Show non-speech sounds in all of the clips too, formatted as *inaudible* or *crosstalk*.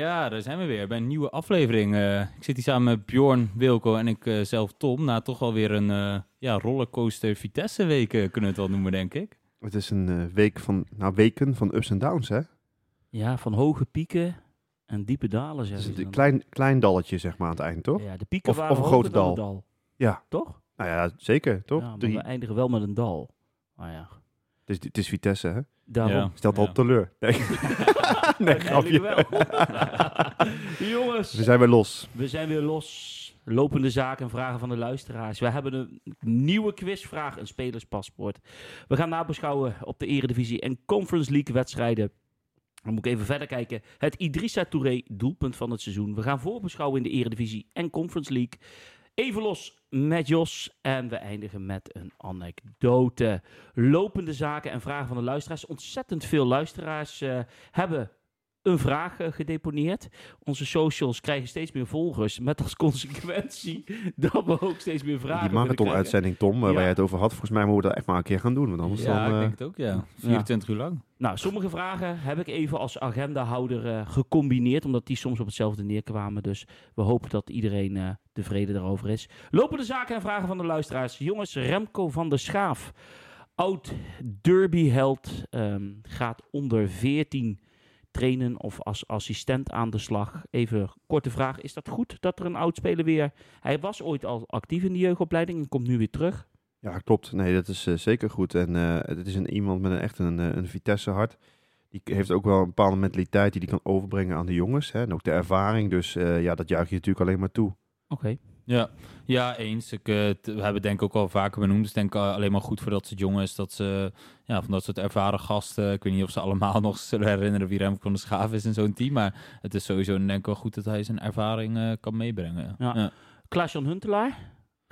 Ja, daar zijn we weer bij een nieuwe aflevering. Eh, ik zit hier samen met Bjorn, Wilco en ik eh, zelf Tom. Na toch alweer een eh, ja, rollercoaster Vitesse week kunnen we het wel noemen, denk ik. Het is een eh, week van, nou weken van ups en downs, hè? Ja, van hoge pieken en diepe dalen, Het zeg is een klein, klein dalletje, zeg maar, aan het eind, toch? Ja, de pieken Of- waren of een grote dal. dal. Ja. Toch? Nou ja, zeker, toch? Ja, maar Drie. we eindigen wel met een dal. Maar ja, Het, is, het is Vitesse, hè? Daarom. Ja. Stelt al teleur. *laughs* Nee, *laughs* nee Uiteindelijk grapje. wel. *laughs* Jongens, We zijn weer los. we zijn weer los. Lopende zaken en vragen van de luisteraars. We hebben een nieuwe quizvraag, een spelerspaspoort. We gaan nabeschouwen op de Eredivisie en Conference League wedstrijden. Dan moet ik even verder kijken. Het Idrissa Touré doelpunt van het seizoen. We gaan voorbeschouwen in de Eredivisie en Conference League. Even los met Jos. En we eindigen met een anekdote. Lopende zaken en vragen van de luisteraars. Ontzettend veel luisteraars eh, hebben een vraag eh, gedeponeerd. Onze socials krijgen steeds meer volgers. Met als *laughs* consequentie dat we ook steeds meer vragen Die marathon-uitzending, Tom, eh, Ja. waar jij het over had, volgens mij moeten we dat echt maar een keer gaan doen. Want anders ja, dan... ik denk het ook, ja. 24 uur lang. Nou, sommige vragen heb ik even als agendahouder eh, gecombineerd, omdat die soms op hetzelfde neerkwamen. Dus we hopen dat iedereen eh, tevreden daarover is. Lopende zaken en vragen van de luisteraars. Jongens, Remco van der Schaaf, oud derbyheld, ehm, gaat onder 14 trainen of als assistent aan de slag. Even korte vraag, is dat goed dat er een oud speler weer... Hij was ooit al actief in de jeugdopleiding en komt nu weer terug. Ja, klopt. Nee, dat is eh, zeker goed. En eh, het is een, iemand met een, echt een, eh, een Vitesse-hart. Die heeft ook wel een bepaalde mentaliteit die die kan overbrengen aan de jongens. Hè? En ook de ervaring. Dus ja, dat juich je natuurlijk alleen maar toe. Oké. Ja, ja eens. Ik, eh, t- we hebben het denk ik ook al vaker benoemd. Dus denk ik alleen maar goed voor dat soort jongens. Dat ze, ja, van dat soort ervaren gasten. Ik weet niet of ze allemaal *laughs* nog zullen herinneren wie Remco van de Schaaf is in zo'n team. Maar het is sowieso denk ik wel goed dat hij zijn ervaring eh, kan meebrengen. Ja. Klaas-Jan Huntelaar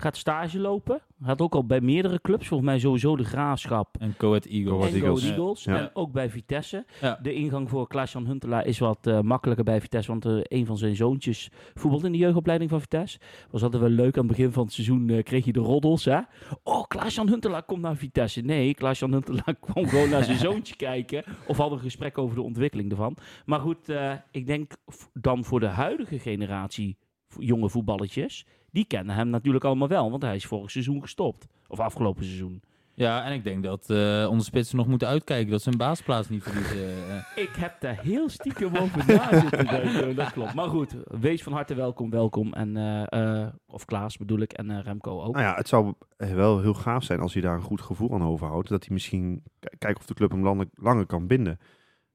gaat stage lopen. Gaat ook al bij meerdere clubs. Volgens mij sowieso de Graafschap En Ahead Eagles. En Eagles. Eagles. Ja. En ook bij Vitesse. Ja. De ingang voor Klaas-Jan Huntelaar is wat eh, makkelijker bij Vitesse. Want eh, een van zijn zoontjes voetbalt in de jeugdopleiding van Vitesse. Was altijd wel leuk. Aan het begin van het seizoen eh, kreeg je de roddels. Hè? Oh, Klaas-Jan Huntelaar komt naar Vitesse. Nee, Klaas-Jan Huntelaar *laughs* kwam gewoon naar zijn *laughs* zoontje kijken. Of had een gesprek over de ontwikkeling ervan. Maar goed, eh, ik denk dan voor de huidige generatie jonge voetballetjes. Die kennen hem natuurlijk allemaal wel. Want hij is vorig seizoen gestopt. Of afgelopen seizoen. Ja, en ik denk dat eh, onze spitsen nog moeten uitkijken dat ze hun baasplaats niet verliezen. eh. Ik heb daar heel stiekem over na zitten denken. Dat klopt. Maar goed, wees van harte welkom, welkom. En, eh, eh, of Klaas bedoel ik, en eh, Remco ook. Nou ja, het zou eh, wel heel gaaf zijn als hij daar een goed gevoel aan overhoudt. Dat hij misschien kijkt of de club hem langer kan binden.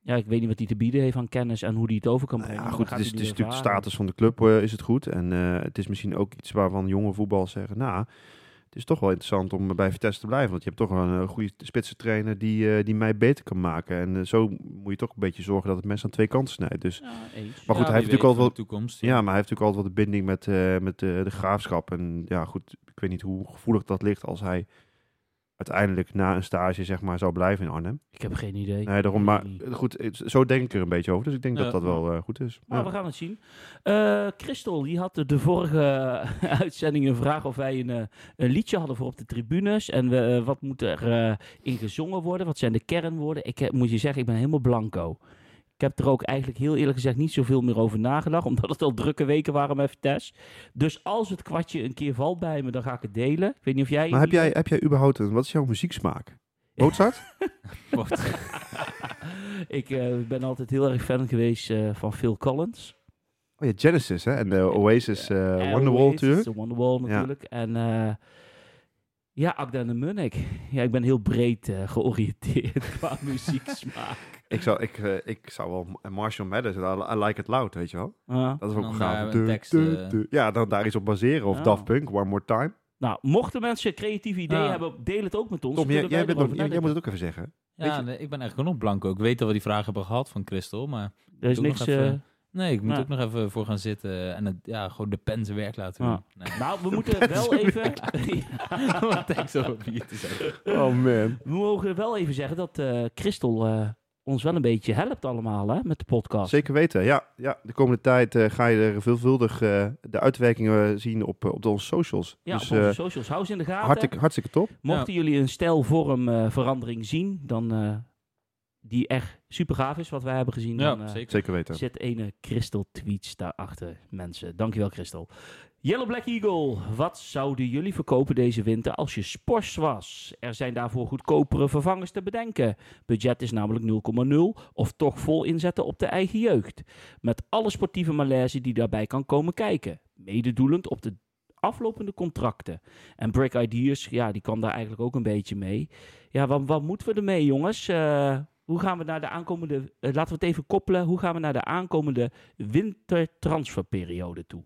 Ja, ik weet niet wat hij te bieden heeft aan kennis en hoe hij het over kan Nou brengen. ja, goed, het is, het natuurlijk de status van de club eh, is het goed. En eh, het is misschien ook iets waarvan jonge voetballers zeggen... Nou, het is toch wel interessant om bij Vitesse te blijven. Want je hebt toch wel een goede spitse trainer die, eh, die mij beter kan maken. En zo moet je toch een beetje zorgen dat het mes aan twee kanten snijdt. Dus, Ja. Maar goed, Ja, hij heeft natuurlijk weet al voor wat- de toekomst. ja, maar hij heeft natuurlijk altijd wel de binding met, eh, met de, de graafschap. En ja, goed, ik weet niet hoe gevoelig dat ligt als hij uiteindelijk na een stage zeg maar zou blijven in Arnhem. Ik heb geen idee. Nee, daarom, maar goed, zo denk ik er een beetje over. Dus ik denk Ja. dat dat wel eh, goed is. Maar Ja. we gaan het zien. Eh Christel, die had de- de vorige *laughs* uitzending een vraag of wij een, eh, een liedje hadden voor op de tribunes. En we, wat moet er eh, in gezongen worden? Wat zijn de kernwoorden? Ik moet je zeggen, ik ben helemaal blanco. Ik heb er ook eigenlijk heel eerlijk gezegd niet zoveel meer over nagedacht. *laughs* Omdat het al drukke weken waren met Vitesse. Dus als het kwartje een keer valt bij me, dan ga ik het delen. Ik weet niet of jij... Maar heb jij, heb jij überhaupt een, wat is jouw muzieksmaak? *laughs* Mozart? *laughs* Ik eh, ben altijd heel erg fan geweest eh, van Phil Collins. Oh ja, Genesis, hè? En de Oasis, eh Wonderwall natuurlijk. de Wonderwall natuurlijk. En ja, Agda de Munnik. Ja, ik ben heel breed georiënteerd qua muzieksmaak. Ik zou, ik, eh, ik zou wel Marshall Mathers, I, I Like It Loud, weet je wel? Ja. Dat is ook gaaf. een Du- tekst, du- eh. du- Ja, dan daar iets op baseren. Of Ja. Daft Punk, One More Time. nou, mochten mensen creatieve ideeën Ja. hebben, deel het ook met ons. Tom, jij, kunnen jij, wij bent nog, erover jij, jij moet het ook even zeggen. Ja, nee, ik ben eigenlijk nog blanco. Ik weet dat we die vragen hebben gehad van Christel, maar... Er is niks... even- eh, Nee, ik moet Ja. ook nog even voor gaan zitten en het, ja, gewoon de pen zijn werk laten doen. Ja. Nee. nou, we moeten wel even... *laughs* Ja. Wat tekst te zeggen. Oh man. we mogen wel even zeggen dat eh Christel eh, ons wel een beetje helpt allemaal hè, met de podcast. Zeker weten. Ja, ja de komende tijd eh, ga je er veelvuldig eh, de uitwerkingen zien op, eh, op onze socials. Ja, dus op onze eh, socials. Hou ze in de gaten. hartstikke, hartstikke top. Mochten jullie een stijlvorm eh, verandering zien, dan eh, die echt super gaaf is, wat wij hebben gezien. Ja, dan, eh, zeker. Zeker weten. zit ene Crystal Tweets daarachter, mensen. Dankjewel, Crystal. Yellow Black Eagle, wat zouden jullie verkopen deze winter als je spors was? Er zijn daarvoor goedkopere vervangers te bedenken. Budget is namelijk 0,0 of toch vol inzetten op de eigen jeugd. Met alle sportieve malaise die daarbij kan komen kijken. Mededoelend op de aflopende contracten. En Break Ideas, ja, die kwam daar eigenlijk ook een beetje mee. Ja, wat, wat moeten we ermee, jongens? Eh, hoe gaan we naar de aankomende... eh, laten we het even koppelen. Hoe gaan we naar de aankomende wintertransferperiode toe?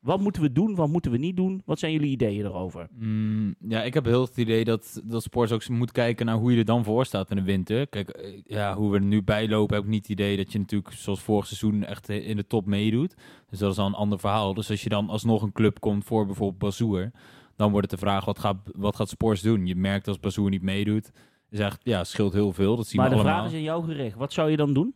Wat moeten we doen? Wat moeten we niet doen? Wat zijn jullie ideeën erover? Mm, ja, ik heb heel het idee dat, dat Sports ook moet kijken naar hoe je er dan voor staat in de winter. Kijk, eh, ja, hoe we er nu bij lopen, heb ik niet het idee dat je natuurlijk zoals vorig seizoen echt in de top meedoet. Dus dat is al een ander verhaal. Dus als je dan alsnog een club komt voor bijvoorbeeld Bazoer, dan wordt het de vraag, wat gaat, wat gaat Sports doen? Je merkt als Bazoer niet meedoet, is echt, ja, scheelt heel veel. Dat zien Maar we de allemaal. vraag is aan jou gericht. Wat zou je dan doen?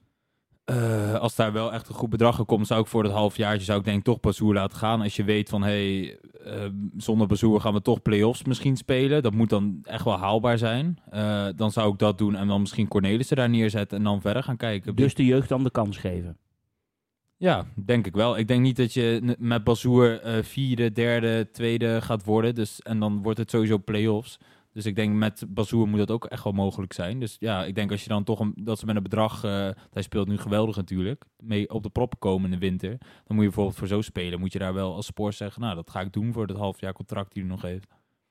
Eh, als daar wel echt een goed bedrag in komt, zou ik voor dat halfjaartje zou ik denk toch Bazoer laten gaan. Als je weet van, hé, hey, eh, zonder Bazoer gaan we toch play-offs misschien spelen. Dat moet dan echt wel haalbaar zijn. Eh, dan zou ik dat doen en dan misschien Cornelissen daar neerzetten en dan verder gaan kijken. Dus de jeugd dan de kans geven. Ja, denk ik wel. Ik denk niet dat je met Bazoer eh, vierde, derde, tweede gaat worden. Dus, en dan wordt het sowieso play-offs. Dus ik denk met Bazoer moet dat ook echt wel mogelijk zijn. Dus ja, ik denk als je dan toch een, dat ze met een bedrag, eh, hij speelt nu geweldig natuurlijk, mee op de proppen komen in de winter. Dan moet je bijvoorbeeld voor zo spelen, moet je daar wel als spoor zeggen, nou dat ga ik doen voor dat half jaar contract die hij nog heeft.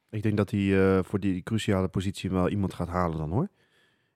Ik denk dat hij eh, voor die cruciale positie wel iemand gaat halen dan hoor.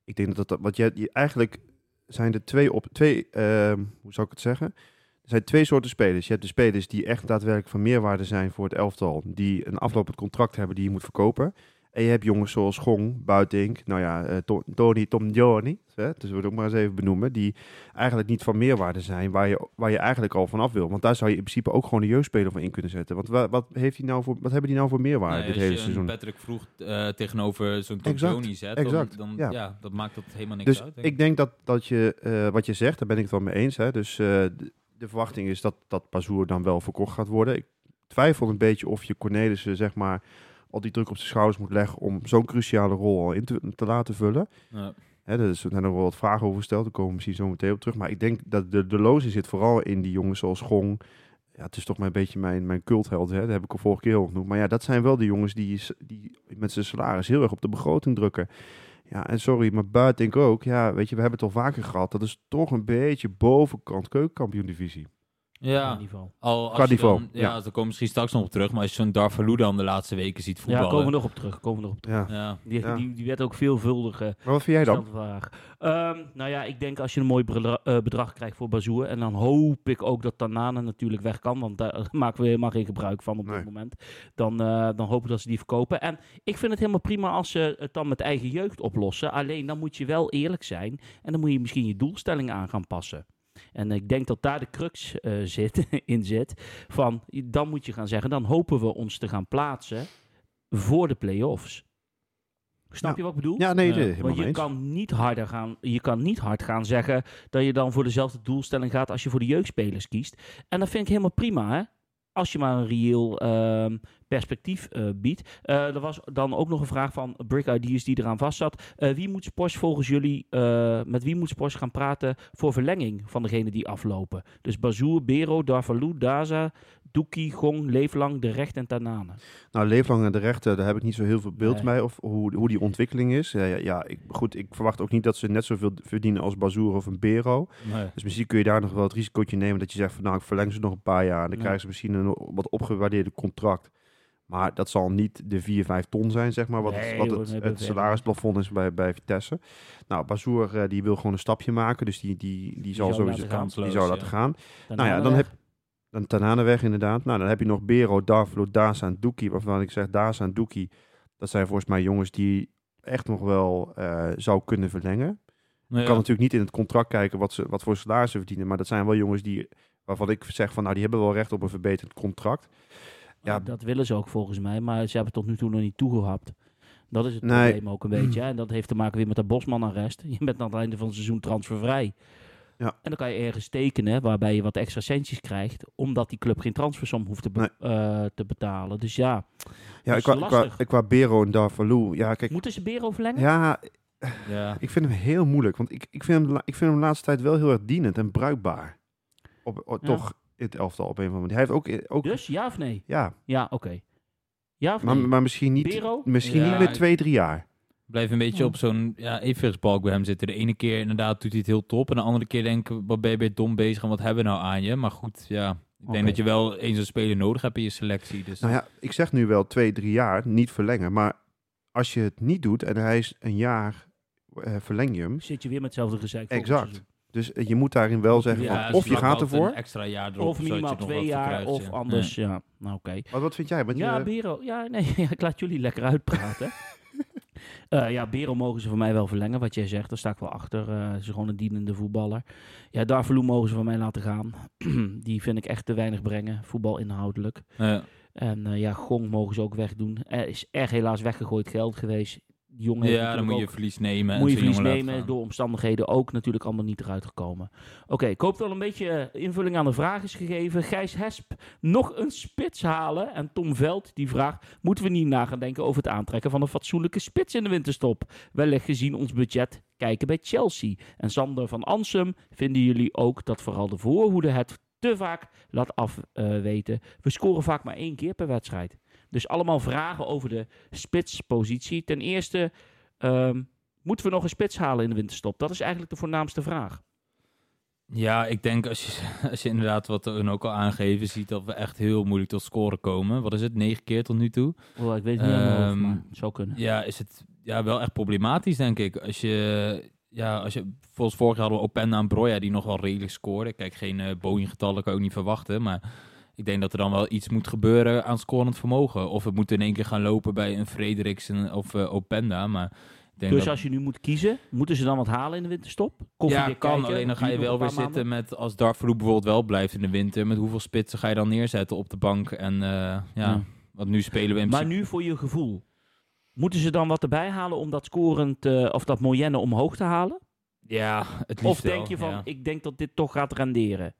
Ik denk dat dat, wat jij, eigenlijk zijn er twee op, twee, ehm, hoe zou ik het zeggen? Er zijn twee soorten spelers. Je hebt de spelers die echt daadwerkelijk van meerwaarde zijn voor het elftal, die een aflopend contract hebben die je moet verkopen. En je hebt jongens zoals Gong, Buitink, nou ja, eh, To- Tony, Tom Johnny, dus we het ook maar eens even benoemen, die eigenlijk niet van meerwaarde zijn, waar je, waar je eigenlijk al vanaf wil. Want daar zou je in principe ook gewoon de jeugdspeler voor in kunnen zetten. Want wa- wat, heeft hij nou voor, wat hebben die nou voor meerwaarde Nee, dit hele seizoen? Patrick vroeg eh, tegenover zo'n Tom Johnny zet, exact, dan, dan ja. ja. dat maakt dat helemaal niks Dus uit. denk ik denk dat, dat je, eh, wat je zegt, daar ben ik het wel mee eens. Hè? Dus de, verwachting is dat, dat Pazour dan wel verkocht gaat worden. Ik twijfel een beetje of je Cornelissen, zeg maar, al die druk op zijn schouders moet leggen om zo'n cruciale rol al in te, te laten vullen. Ja. Hè, dus er zijn er wel wat vragen over gesteld, daar komen we misschien zo meteen op terug. Maar ik denk dat de, de lozing zit vooral in die jongens zoals Gong. Ja, het is toch maar een beetje mijn, mijn cultheld, hè? dat heb ik al vorige keer al genoemd. Maar ja, dat zijn wel de jongens die, die met zijn salaris heel erg op de begroting drukken. Ja, en sorry, maar buiten denk ik ook, ja, weet je, we hebben het al vaker gehad. Dat is toch een beetje bovenkant keukenkampioen divisie. Ja. In ieder geval. Al, als Qua je niveau, dan, ja, ja. daar komen we misschien straks nog op terug. Maar als je zo'n Darvalu dan de laatste weken ziet Ja, voetballen. komen we nog op terug. Komen we nog op terug. Ja. Ja, Die, Ja. die, die werd ook veelvuldig Maar wat vind jij dan? Ehm, nou ja, ik denk als je een mooi bedra- eh, bedrag krijgt voor Bazoer. En dan hoop ik ook dat Tanane natuurlijk weg kan. Want daar *laughs* maken we helemaal geen gebruik van op Nee. dit moment. Dan, eh, dan hopen we dat ze die verkopen. En ik vind het helemaal prima als ze het dan met eigen jeugd oplossen. Alleen dan moet je wel eerlijk zijn. En dan moet je misschien je doelstelling aan gaan passen. En ik denk dat daar de crux eh, zit, *laughs* in zit. Van, dan moet je gaan zeggen, dan hopen we ons te gaan plaatsen voor de play-offs. Snap Ja. je wat ik bedoel? Ja, nee, dit helemaal Want je eens. kan niet harder gaan. Je kan niet hard gaan zeggen dat je dan voor dezelfde doelstelling gaat als je voor de jeugdspelers kiest. En dat vind ik helemaal prima, hè? Als je maar een reëel ehm, perspectief eh, biedt. Eh, er was dan ook nog een vraag van Brick Ideas die eraan vast zat. Eh, wie moet Spors volgens jullie, met wie moet Spors gaan praten voor verlenging van degene die aflopen? Dus Bazoer, Bero, Darvalu, Daza, Doekie, Gong, Leeflang, De Recht en Tanane. Nou, Leeflang en de rechten, daar heb ik niet zo heel veel beeld Nee. bij of hoe, hoe die ontwikkeling is. Ja, ja, ja, ik, goed, ik verwacht ook niet dat ze net zoveel verdienen als Bazoer of een Bero. nee. Dus misschien kun je daar nog wel het risicootje nemen dat je zegt van nou, ik verleng ze nog een paar jaar. En dan krijgen ze misschien een wat opgewaardeerde contract. Maar dat zal niet de 4, 5 ton zijn, zeg maar, wat, het- wat het, salarisplafond is bij, bij Vitesse. Nou, Bazoer eh, die wil gewoon een stapje maken, dus die, die, die, zal sowieso laten gaan. die zou Ja. laten gaan. Nou ja, dan heb dan Tananeweg inderdaad. Nou, dan heb je nog Bero, Darvlo, Daza en Doekie. Waarvan ik zeg, Daza en Doekie, dat zijn volgens mij jongens die echt nog wel eh, zou kunnen verlengen. Nee, Ik kan natuurlijk niet in het contract kijken wat, ze, wat voor salaris ze verdienen. Maar dat zijn wel jongens die, waarvan ik zeg van, nou, die hebben wel recht op een verbeterd contract. Ja. dat willen ze ook volgens mij, maar ze hebben tot nu toe nog niet toegehapt. Dat is het Nee. probleem ook een beetje. hè. En dat heeft te maken weer met de Bosman-arrest. Je bent aan het einde van het seizoen transfervrij. Ja. En dan kan je ergens tekenen waarbij je wat extra centjes krijgt, omdat die club geen transfersom hoeft te, be- eh, te betalen. Dus ja, Ja, ik qua, qua, lastig. qua Bero en Darvalu, ja, kijk, moeten ze Bero verlengen? ja, Ja. Ik vind hem heel moeilijk, want ik, ik, vind hem, ik vind hem de laatste tijd wel heel erg dienend en bruikbaar. Op, op- Ja. Toch in het elftal op een of andere manier. Hij heeft ook... ook Dus, ja of nee? Ja, Ja, oké. Ja of maar, nee? maar misschien niet, Bero? misschien Ja, niet meer twee, drie jaar. Blijf een beetje Ja. op zo'n ja, evenwichtsbalk bij hem zitten. De ene keer inderdaad doet hij het heel top. En de andere keer denk ik, wat ben je weer dom bezig en wat hebben we nou aan je? Maar goed, ja. Ik denk dat je wel eens een speler nodig hebt in je selectie. Dus Nou ja, ik zeg nu wel twee, drie jaar, niet verlengen. Maar als je het niet doet en hij is een jaar, eh, verleng je hem. Zit je weer met hetzelfde gezeik. Exact. Dus eh, je moet daarin wel zeggen, Ja, van, ze of je gaat ervoor. Een extra jaar erop, Of minimaal twee jaar, krijgt, of ja. anders. Ja. Ja, nou oké. Wat, wat vind jij? Want Ja, je, Bero. Ja, nee, *laughs* ik laat jullie lekker uitpraten. *laughs* Eh, ja, Bero mogen ze van mij wel verlengen, wat jij zegt. Daar sta ik wel achter. Ze is gewoon een dienende voetballer. Ja, Darvalu mogen ze van mij laten gaan. *clears throat* Die vind ik echt te weinig brengen, voetbal inhoudelijk. Ja. En eh, ja, Gong mogen ze ook wegdoen. Er is erg helaas weggegooid geld geweest. Die jongen heeft Ja, dan moet je verlies nemen. moet je verlies nemen. Door omstandigheden ook natuurlijk allemaal niet eruit gekomen. Oké, ik hoop dat al een beetje eh, invulling aan de vraag is gegeven. Gijs Hesp, nog een spits halen. En Tom Veld die vraagt, moeten we niet na gaan denken over het aantrekken van een fatsoenlijke spits in de winterstop? Wellicht gezien ons budget kijken bij Chelsea. En Sander van Ansum, vinden jullie ook dat vooral de voorhoede het te vaak laat afweten? we scoren vaak maar één keer per wedstrijd. Dus allemaal vragen over de spitspositie. Ten eerste, ehm, moeten we nog een spits halen in de winterstop? Dat is eigenlijk de voornaamste vraag. Ja, ik denk als je, *laughs* als je inderdaad wat hun ook al aangeven ziet dat we echt heel moeilijk tot scoren komen. Wat is het? Negen keer tot nu toe. Oh, ik weet het niet maar het zou kunnen. Ja, is het ja, wel echt problematisch, denk ik. Als je, ja, als je, volgens vorig jaar hadden we Openda en Broja die nog wel redelijk scoren. Kijk, geen uh, Boeing-getallen kan ik ook niet verwachten, maar ik denk dat er dan wel iets moet gebeuren aan scorend vermogen. Of we moeten in één keer gaan lopen bij een Frederiksen of eh, Openda, maar... Dus dat- als je nu moet kiezen, moeten ze dan wat halen in de winterstop? Koffie ja, kan. kijken, alleen dan ga je wel weer zitten maanden? met, als Darfloop bijvoorbeeld wel blijft in de winter, met hoeveel spitsen ga je dan neerzetten op de bank? En eh, ja, Ja. want nu spelen we in Maar nu voor je gevoel. Moeten ze dan wat erbij halen om dat scorend, eh, of dat Moyenne omhoog te halen? Ja, het liefst Of denk wel, je van, ja. ik denk dat dit toch gaat renderen?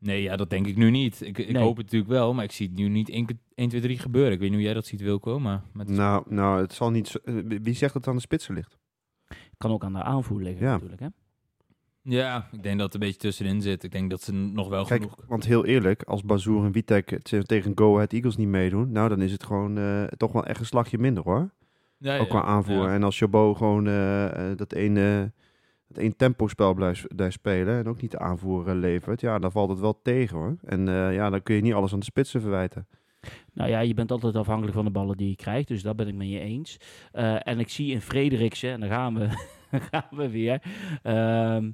Nee, ja, dat denk ik nu niet. Ik, ik Nee. hoop het natuurlijk wel, maar ik zie het nu niet 1, 1 2, 3 gebeuren. Ik weet niet hoe jij dat ziet, Wilco, maar... Met Nou, nou, het zal niet... zo- eh, wie zegt dat het aan de spitsen ligt? Kan ook aan de aanvoer liggen Ja. natuurlijk, hè? Ja, ik denk dat het een beetje tussenin zit. Ik denk dat ze nog wel Kijk, genoeg... want heel eerlijk, als Bazoer en Witek het tegen Go Ahead Eagles niet meedoen, nou dan is het gewoon eh, toch wel echt een slagje minder hoor. Ja, Ook qua aanvoer. ja. En als Chabot gewoon eh, dat één, dat één tempo-spel blijft, blijft spelen en ook niet de aanvoer eh, levert, ja, dan valt het wel tegen hoor. En eh, ja, dan kun je niet alles aan de spitsen verwijten. Nou ja, je bent altijd afhankelijk van de ballen die je krijgt. Dus dat ben ik met je eens. Eh, en ik zie in Frederiksen, en daar gaan we, *laughs* gaan we weer. Ehm,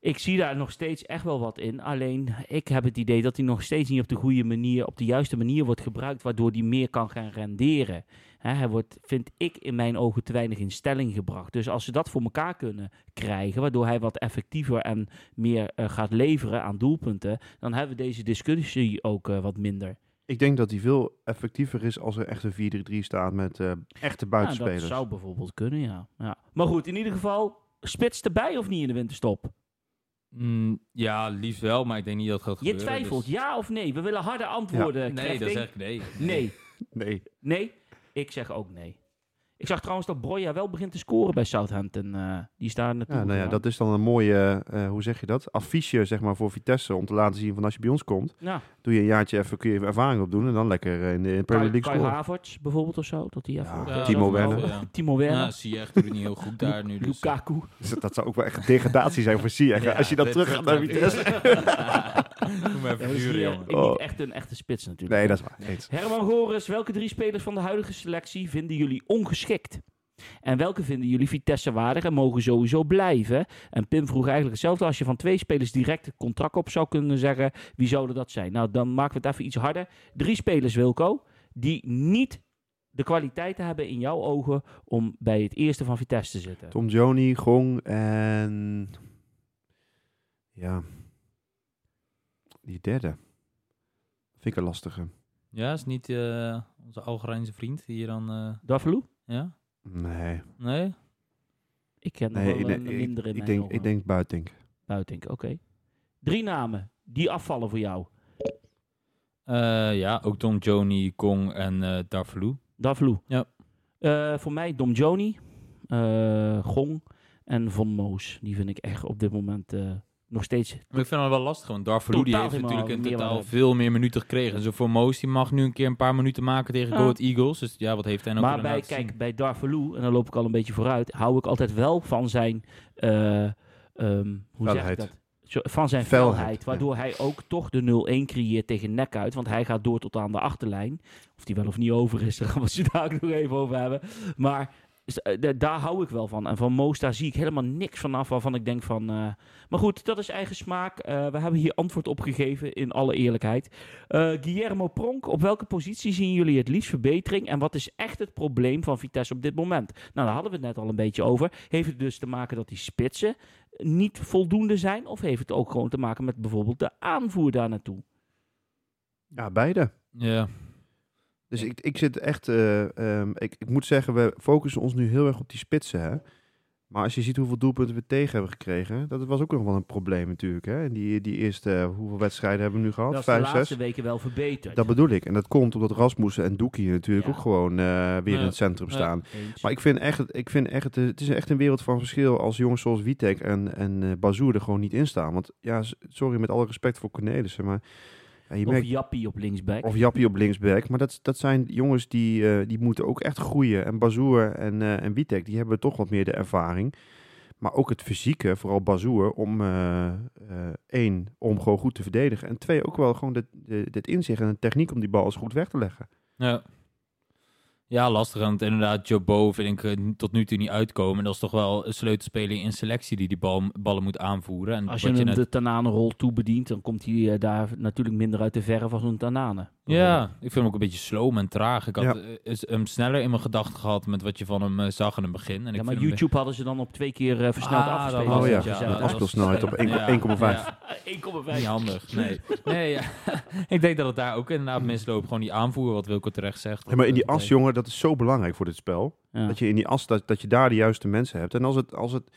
ik zie daar nog steeds echt wel wat in. Alleen ik heb het idee dat hij nog steeds niet op de goede manier, op de juiste manier wordt gebruikt, waardoor hij meer kan gaan renderen. Hè, hij wordt, vind ik, in mijn ogen te weinig in stelling gebracht. Dus als ze dat voor elkaar kunnen krijgen, waardoor hij wat effectiever en meer eh, gaat leveren aan doelpunten, dan hebben we deze discussie ook eh, wat minder. Ik denk dat hij veel effectiever is als er echt een 4-3-3 staat met eh, echte Ja, buitenspelers. dat zou bijvoorbeeld kunnen, ja. ja. Maar goed, in ieder geval, spits erbij of niet in de winterstop? Mm, ja, liefst wel, maar ik denk niet dat het gaat Je gebeuren. twijfelt, dus- ja of nee? We willen harde antwoorden. Nee, dat zeg ik nee. Nee. Nee. Nee? Ik zeg ook nee. Ik zag trouwens dat Broja wel begint te scoren bij Southampton. eh, die staan naartoe. Ja, nou ja, dat is dan een mooie, eh, hoe zeg je dat, affiche zeg maar voor Vitesse om te laten zien van als je bij ons komt, Ja, doe je een jaartje even, kun je even ervaring opdoen en dan lekker eh, in de, in Premier Kai, League Kai scoren. Havertz bijvoorbeeld of zo. Dat die even Ja, *laughs* Timo Werner. ja. Timo Werner. Ja, Ziyech doet het niet heel goed daar nu. Dus. *laughs* Lukaku. *laughs* Dus dat, dat zou ook wel echt een degradatie zijn voor Ziyech. Ja, als je dan terug gaat naar Vitesse. Doe even is duren, niet, Oh. echt een echte spits natuurlijk. Nee, dat is waar. Eens. Herman Goris, welke drie spelers van de huidige selectie vinden jullie ongeschikt? En welke vinden jullie Vitesse waardig en mogen sowieso blijven? En Pim vroeg eigenlijk hetzelfde. Als je van twee spelers direct het contract op zou kunnen zeggen, wie zouden dat zijn? Nou, dan maken we het even iets harder. Drie spelers, Wilco, die niet de kwaliteiten hebben in jouw ogen om bij het eerste van Vitesse te zitten. Tom Joni, Gong en... Ja. Die derde. Vind ik een lastige. Ja, is niet eh, onze Algerijnse vriend die hier dan... eh, Darvalu? Ja? Nee. Nee? Ik ken nog wel nee, een ik, minder in ik mijn denk, ogen. ik denk Buitink. Buitink, oké. Drie namen die afvallen voor jou. Eh, ja, ook Tom Joni, Kong en eh Darvalu. Davlu. Ja. Eh, voor mij Dom Joni. eh, Gong en Von Moos. Die vind ik echt op dit moment eh, nog steeds... Maar ik vind het wel lastig, want Totaal heeft natuurlijk in totaal veel meer minuten gekregen. En zo voor Moos, die mag nu een keer een paar minuten maken tegen Ja. Go Ahead Eagles. Dus ja, wat heeft hij nou maar bij, laten kijk, zien? bij Darvalu, en dan loop ik al een beetje vooruit, hou ik altijd wel van zijn... eh, ehm, hoe zeg ik dat? Zo- Van zijn Felheid, felheid, ja. waardoor hij ook toch de 0-1 creëert tegen nek uit. Want hij gaat door tot aan de achterlijn. Of die wel of niet over is, *laughs* daar gaan we het zo dadelijk nog even over hebben. Maar daar hou ik wel van. En van Moos, daar zie ik helemaal niks vanaf waarvan ik denk van... eh, maar goed, dat is eigen smaak. Eh, we hebben hier antwoord op gegeven, in alle eerlijkheid. Eh, Guillermo Pronk, op welke positie zien jullie het liefst verbetering? En wat is echt het probleem van Vitesse op dit moment? Nou, daar hadden we het net al een beetje over. Heeft het dus te maken dat die spitsen niet voldoende zijn? Of heeft het ook gewoon te maken met bijvoorbeeld de aanvoer daar naartoe? Ja, beide. Ja, Dus ik, ik zit echt, eh, ehm, ik, ik moet zeggen, we focussen ons nu heel erg op die spitsen. Hè? Maar als je ziet hoeveel doelpunten we tegen hebben gekregen, dat was ook nog wel een probleem natuurlijk. Hè? En die, die eerste, eh, hoeveel wedstrijden hebben we nu gehad? dat is de laatste zes? weken wel verbeterd. Dat bedoel ik. En dat komt omdat Rasmussen en Doekie natuurlijk Ja. ook gewoon eh, weer in het centrum staan. Maar ik vind echt, het- ik vind echt het, is echt een wereld van verschil als jongens zoals Witek en, en Bazoer er gewoon niet in staan. Want ja, sorry met alle respect voor Cornelissen, maar ja, je of merkt, Jappie op linksback. of Jappie op linksback. Maar dat, dat zijn jongens die, eh, die moeten ook echt groeien. En Bazoer en, eh en Witek, die hebben toch wat meer de ervaring. Maar ook het fysieke, vooral Bazoer, om eh, eh, één, om gewoon goed te verdedigen. En twee, ook wel gewoon dit inzicht en de techniek om die bal eens goed weg te leggen. ja. Ja, lastig. Want inderdaad, Joe Bo vind ik eh, tot nu toe niet uitkomen. En dat is toch wel een sleutelspeler in selectie die die bal, ballen moet aanvoeren. En Als je hem net- de Tanane-rol toebedient, dan komt hij eh, daar natuurlijk minder uit de verre van zo'n Tanane. Ja, ik vind hem ook een beetje slow en traag. Ik had Ja. eh, hem sneller in mijn gedachten gehad met wat je van hem eh, zag in het begin. En Ja, ik maar vind hem- YouTube hadden ze dan op twee keer eh, versneld Ah, afgespeeld. Oh ja, hè? afspeelsnelheid op 1,5. Ja, ja. *laughs* 1,5. Niet handig, nee. *laughs* nee ja. *laughs* ik denk dat het daar ook inderdaad misloopt. Gewoon die aanvoer, wat Wilco terecht zegt. Ja, maar in die as, jongen, dat is zo belangrijk voor dit spel. Ja. Dat je in die as, dat, dat je daar de juiste mensen hebt. En als het, als het, ja,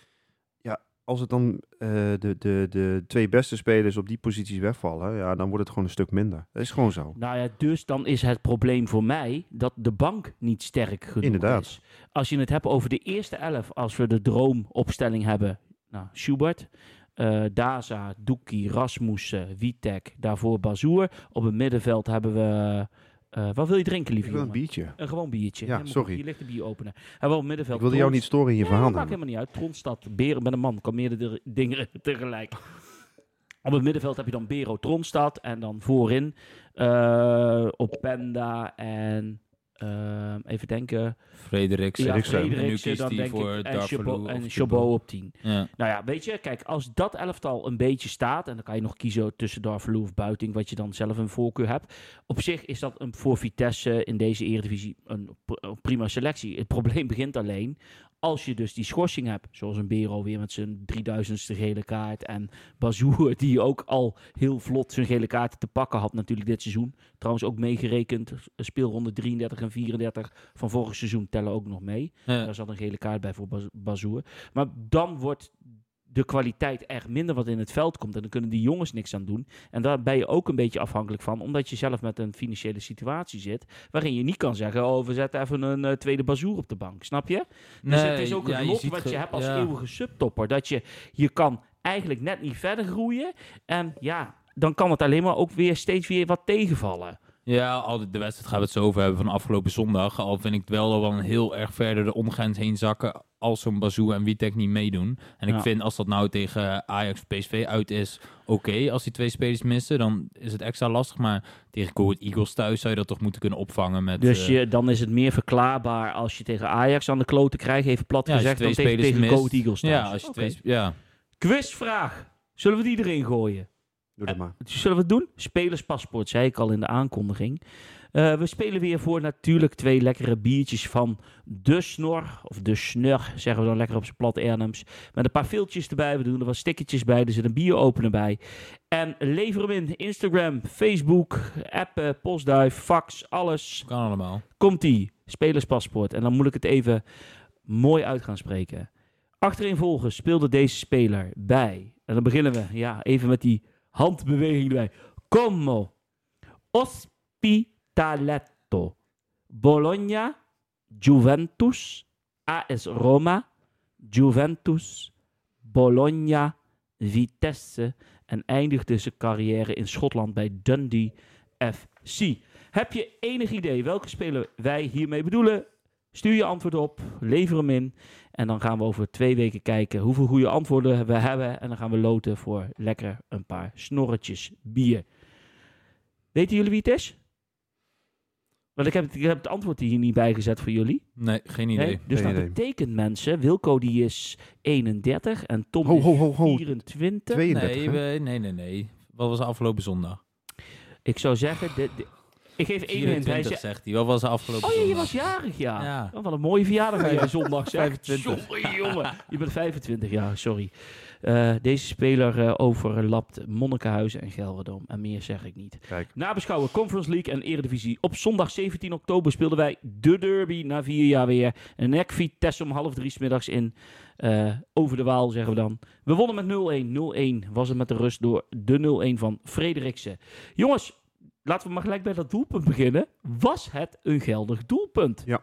als het dan eh, de, de, de twee beste spelers op die posities wegvallen, ja, dan wordt het gewoon een stuk minder. Dat is gewoon zo. Nou ja, dus dan is het probleem voor mij dat de bank niet sterk genoeg Inderdaad. is. Als je het hebt over de eerste elf, als we de droomopstelling hebben. Nou, Schubert, eh, Daza, Doekie, Rasmussen, Witek, daarvoor Bazoer. Op het middenveld hebben we... eh, wat wil je drinken, lieve Ik wil een jongen? biertje. Een gewoon biertje. Ja, sorry. Hier ligt de bieropener. Hebben we op het middenveld... Ik wilde jou niet storen in je verhaal. dat maakt helemaal niet uit. Tronstad, Beren met een man, kan meerdere dingen *laughs* tegelijk. Op het middenveld heb je dan Bero Tronstad en dan voorin eh op Penda en eh, even denken. Frederiksen. Ja, Frederiksen. En nu Frederiksen, kiest dan hij denk voor ik. En Chabot, en op 10. Ja. Nou ja, weet je, kijk, als dat elftal een beetje staat, en dan kan je nog kiezen tussen Darvalu of Buiting, wat je dan zelf een voorkeur hebt. Op zich is dat een, voor Vitesse in deze eredivisie een prima selectie. Het probleem begint alleen als je dus die schorsing hebt, zoals een Bero weer met zijn 3000ste gele kaart en Bazoer, *laughs* die ook al heel vlot zijn gele kaarten te pakken had natuurlijk dit seizoen. Trouwens ook meegerekend, speelronde 33 en 34 van vorig seizoen tellen ook nog mee. Ja. Daar zat een gele kaart bij voor Baz- Bazoer. Maar dan wordt de kwaliteit echt minder wat in het veld komt. En dan kunnen die jongens niks aan doen. En daar ben je ook een beetje afhankelijk van. Omdat je zelf met een financiële situatie zit. Waarin je niet kan zeggen, oh we zetten even een eh, tweede Bazoer op de bank. Snap je? Dus het is ook ja, het lot wat je hebt als ja. eeuwige subtopper. Dat je, je kan eigenlijk net niet verder groeien. En ja, dan kan het alleen maar ook weer steeds weer wat tegenvallen. Ja, al de, de wedstrijd gaan we het zo over hebben van afgelopen zondag. Al vind ik het wel wel een heel erg verder de ondergrens heen zakken als zo'n Bazoo en Witek niet meedoen. En Ja. ik vind als dat nou tegen Ajax PSV uit is, oké. Als die twee spelers missen, dan is het extra lastig. Maar tegen Go Ahead Eagles thuis zou je dat toch moeten kunnen opvangen met... Dus eh, je, dan is het meer verklaarbaar als je tegen Ajax aan de kloten krijgt. Even plat ja, gezegd, dan tegen, tegen Eagles thuis. Ja, als je twee... Ja. Quizvraag. Zullen we die erin gooien? Doe dat maar. Zullen we het doen? Spelerspaspoort, zei ik al in de aankondiging. Eh, we spelen weer voor natuurlijk twee lekkere biertjes van De Snor. Of De Snur, zeggen we dan lekker op zijn plat Ernems. Met een paar filtjes erbij. We doen er wat stickertjes bij. Er zit een bieropener bij. En lever hem in. Instagram, Facebook, appen, postduif, fax, alles. Kan allemaal. Komt-ie. Spelerspaspoort. En dan moet ik het even mooi uit gaan spreken. Achterin volgen speelde deze speler bij. En dan beginnen we ja, even met die handbeweging erbij. Como Ospitaletto, Bologna, Juventus, AS Roma, Juventus, Bologna, Vitesse en eindigde zijn carrière in Schotland bij Dundee FC. Heb je enig idee welke speler wij hiermee bedoelen? Stuur je antwoord op, lever hem in. En dan gaan we over twee weken kijken hoeveel goede antwoorden we hebben. En dan gaan we loten voor lekker een paar snorretjes bier. Weten jullie wie het is? Want ik heb, het- ik heb het antwoord hier niet bijgezet voor jullie. Nee, geen idee. Nee? Dus Geen dat idee. betekent mensen, Wilco die is 31 en Tom Ho, is ho, ho, ho. 24. 32. Nee, we- nee, nee, nee. Wat was afgelopen zondag? Ik zou zeggen, de, de- ik geef één hint. Hij 24 zegt, hij. Wat was de afgelopen oh ja, je was jarig, ja. Ja. Oh, wat een mooie verjaardag had jij zondag, zeg. 25. Sorry, jongen. Je bent 25 jaar, sorry. Eh, deze speler eh, overlapt Monnikenhuizen en Gelredome. En meer zeg ik niet. Kijk, Nabeschouwen Conference League en Eredivisie. Op zondag 17 oktober speelden wij de derby na vier jaar weer. Een nek Vitesse om half drie 's middags in eh, over de Waal, zeggen we dan. We wonnen met 0-1. 0-1 was het met de rust door de 0-1 van Frederiksen. Jongens, laten we maar gelijk bij dat doelpunt beginnen. Was het een geldig doelpunt? Ja.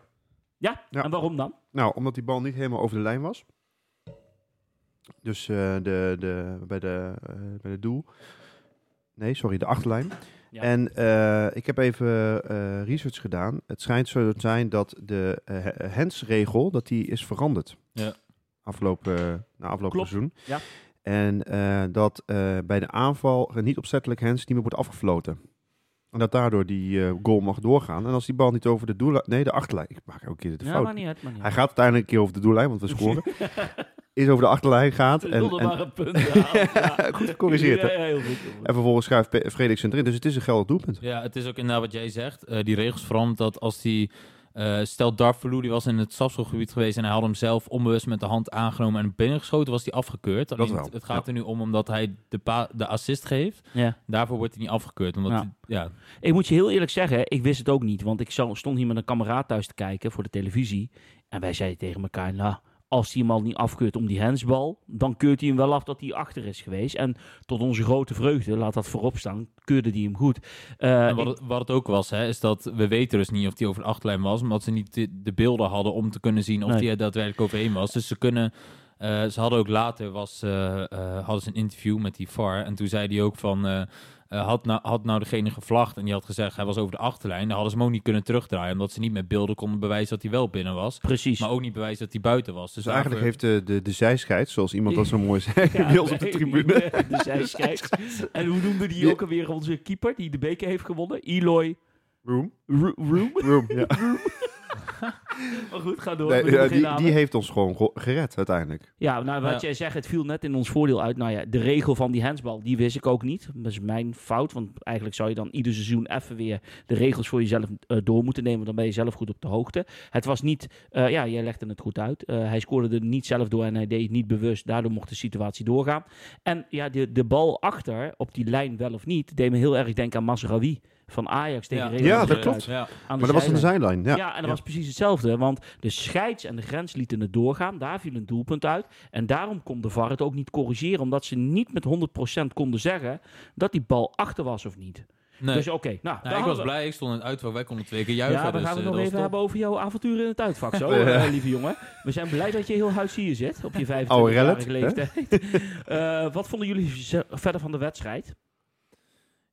Ja? Ja. En waarom dan? nou, omdat die bal niet helemaal over de lijn was. Dus eh, de, de, bij, de, eh, bij de doel. Nee, sorry, de achterlijn. Ja. En eh, ik heb even research gedaan. Het schijnt zo te zijn dat de handsregel dat die is veranderd. Ja. Afgelopen, na afgelopen Klopt, seizoen. ja. En dat bij de aanval niet opzettelijk hands niet meer wordt afgefloten. En dat daardoor die eh, goal mag doorgaan. En als die bal niet over de doellijn... Nee, de achterlijn. Ik maak elke keer de Ja, fout. maar niet uit, maar niet Hij gaat uiteindelijk een keer over de doellijn, want we *laughs* scoren. is over de achterlijn gaat. En, en, maar een punt *laughs* ja. goed gecorrigeerd. Ja, ja, heel goed. heel. En vervolgens schuift Frederiksen erin. Dus het is een geldig doelpunt. Ja, het is ook inderdaad wat jij zegt. Eh, die regels veranderd dat als die... eh stel Darfelu die was in het strafschopgebied geweest en hij had hem zelf onbewust met de hand aangenomen en binnengeschoten, was hij afgekeurd. Alleen wel, het, het gaat ja. er nu om omdat hij de, pa- de assist geeft. Ja. Daarvoor wordt hij niet afgekeurd. Omdat Ja. hij- ja. Ik moet je heel eerlijk zeggen, ik wist het ook niet. Want ik stond hier met een kameraad thuis te kijken voor de televisie. En wij zeiden tegen elkaar, nou, als hij hem al niet afkeurt om die handsbal, dan keurt hij hem wel af dat hij achter is geweest. En tot onze grote vreugde, laat dat voorop staan, keurde hij hem goed. Eh, En wat, het, wat het ook was, hè, is dat we weten dus niet of hij over de achterlijn was, omdat ze niet de, de beelden hadden om te kunnen zien of hij er daadwerkelijk overheen was. Dus ze kunnen, eh, ze hadden ook later was, eh, hadden ze een interview met die VAR en toen zei hij ook van, eh, eh, had, nou, had nou degene gevlacht en die had gezegd hij was over de achterlijn, dan hadden ze hem ook niet kunnen terugdraaien, omdat ze niet met beelden konden bewijzen dat hij wel binnen was, precies. maar ook niet bewijzen dat hij buiten was. Dus, Dus eigenlijk daarvoor- heeft de, de, de zijscheids, zoals iemand dat zo mooi *laughs* zei, Ja, bij ons op de *laughs* tribune. De zijscheids. En hoe noemde die Die- ook alweer onze keeper die de beker heeft gewonnen? Eloy Room. Ro- Room. Room, ja. *laughs* *laughs* Maar goed, ga door. Nee, ja, die, die heeft ons gewoon ge- gered uiteindelijk. Ja, nou wat Ja. jij zegt, het viel net in ons voordeel uit. Nou ja, de regel van die handsbal, die wist ik ook niet. Dat is mijn fout, want eigenlijk zou je dan ieder seizoen even weer de regels voor jezelf eh, door moeten nemen. Dan ben je zelf goed op de hoogte. Het was niet, eh, ja, jij legde het goed uit. Eh, hij scoorde er niet zelf door en hij deed het niet bewust. Daardoor mocht de situatie doorgaan. En ja, de, de bal achter, op die lijn wel of niet, deed me heel erg denken aan Mazraoui van Ajax tegen Ja. Real Ja, dat klopt. Ja. Maar dat was aan de zijlijn. Ja, Ja, en dat was precies hetzelfde. Want de scheids en de grens lieten het doorgaan. Daar viel een doelpunt uit. En daarom kon de VAR het ook niet corrigeren. Omdat ze niet met 100% konden zeggen dat die bal achter was of niet. Nee. Dus oké, nou, Nou, ik was we- blij, ik stond in het uitvak, wij konden twee keer juichen. Ja, dan dus, gaan we eh, het nog even hebben over jouw avonturen in het uitvak. Zo, *laughs* Ja. eh, lieve jongen. We zijn blij dat je heel huis hier zit op je Oude 25-jarige rellet, leeftijd. *laughs* Eh, wat vonden jullie verder van de wedstrijd?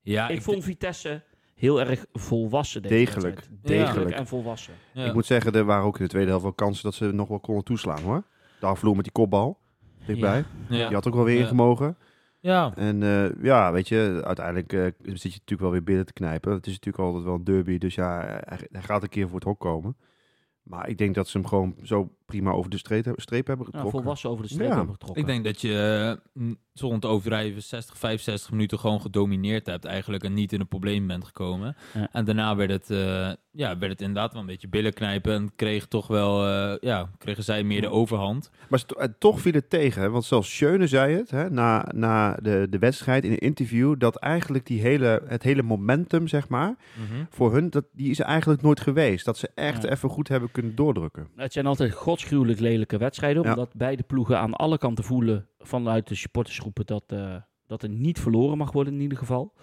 Ja, ik, vond Vitesse heel erg volwassen deze Degelijk. wedstrijd. Degelijk. En volwassen. ja. Ik moet zeggen, er waren ook in de tweede helft wel kansen dat ze nog wel konden toeslaan hoor. Daar vloer met die kopbal. Dichtbij. ja. Die had ook wel weer Ja. ingemogen. ja. En eh, ja, weet je, uiteindelijk eh, zit je natuurlijk wel weer binnen te knijpen. Het is natuurlijk altijd wel een derby, dus ja, hij, hij gaat een keer voor het hok komen. Maar ik denk dat ze hem gewoon zo prima over de streep, hebben- streep hebben Nou, getrokken. volwassen over de streep Ja. hebben getrokken. Ik denk dat je, eh, m, zonder te overdrijven, 60, 65 minuten gewoon gedomineerd hebt eigenlijk en niet in een probleem bent gekomen. Ja. En daarna werd het, eh, ja, werd het inderdaad wel een beetje billen knijpen en kreeg toch wel, eh, ja, kregen zij meer de overhand. Maar toch viel het tegen, hè? want zelfs Schöne zei het hè, na, na de, de wedstrijd in een interview, dat eigenlijk die hele, het hele momentum, zeg maar, voor hun, dat, die is er eigenlijk nooit geweest. Dat ze echt Ja. even goed hebben kunnen doordrukken. Het zijn altijd godsgruwelijk lelijke wedstrijden. Ja. Omdat beide ploegen aan alle kanten voelen vanuit de supportersgroepen dat, eh, Dat er niet verloren mag worden in ieder geval.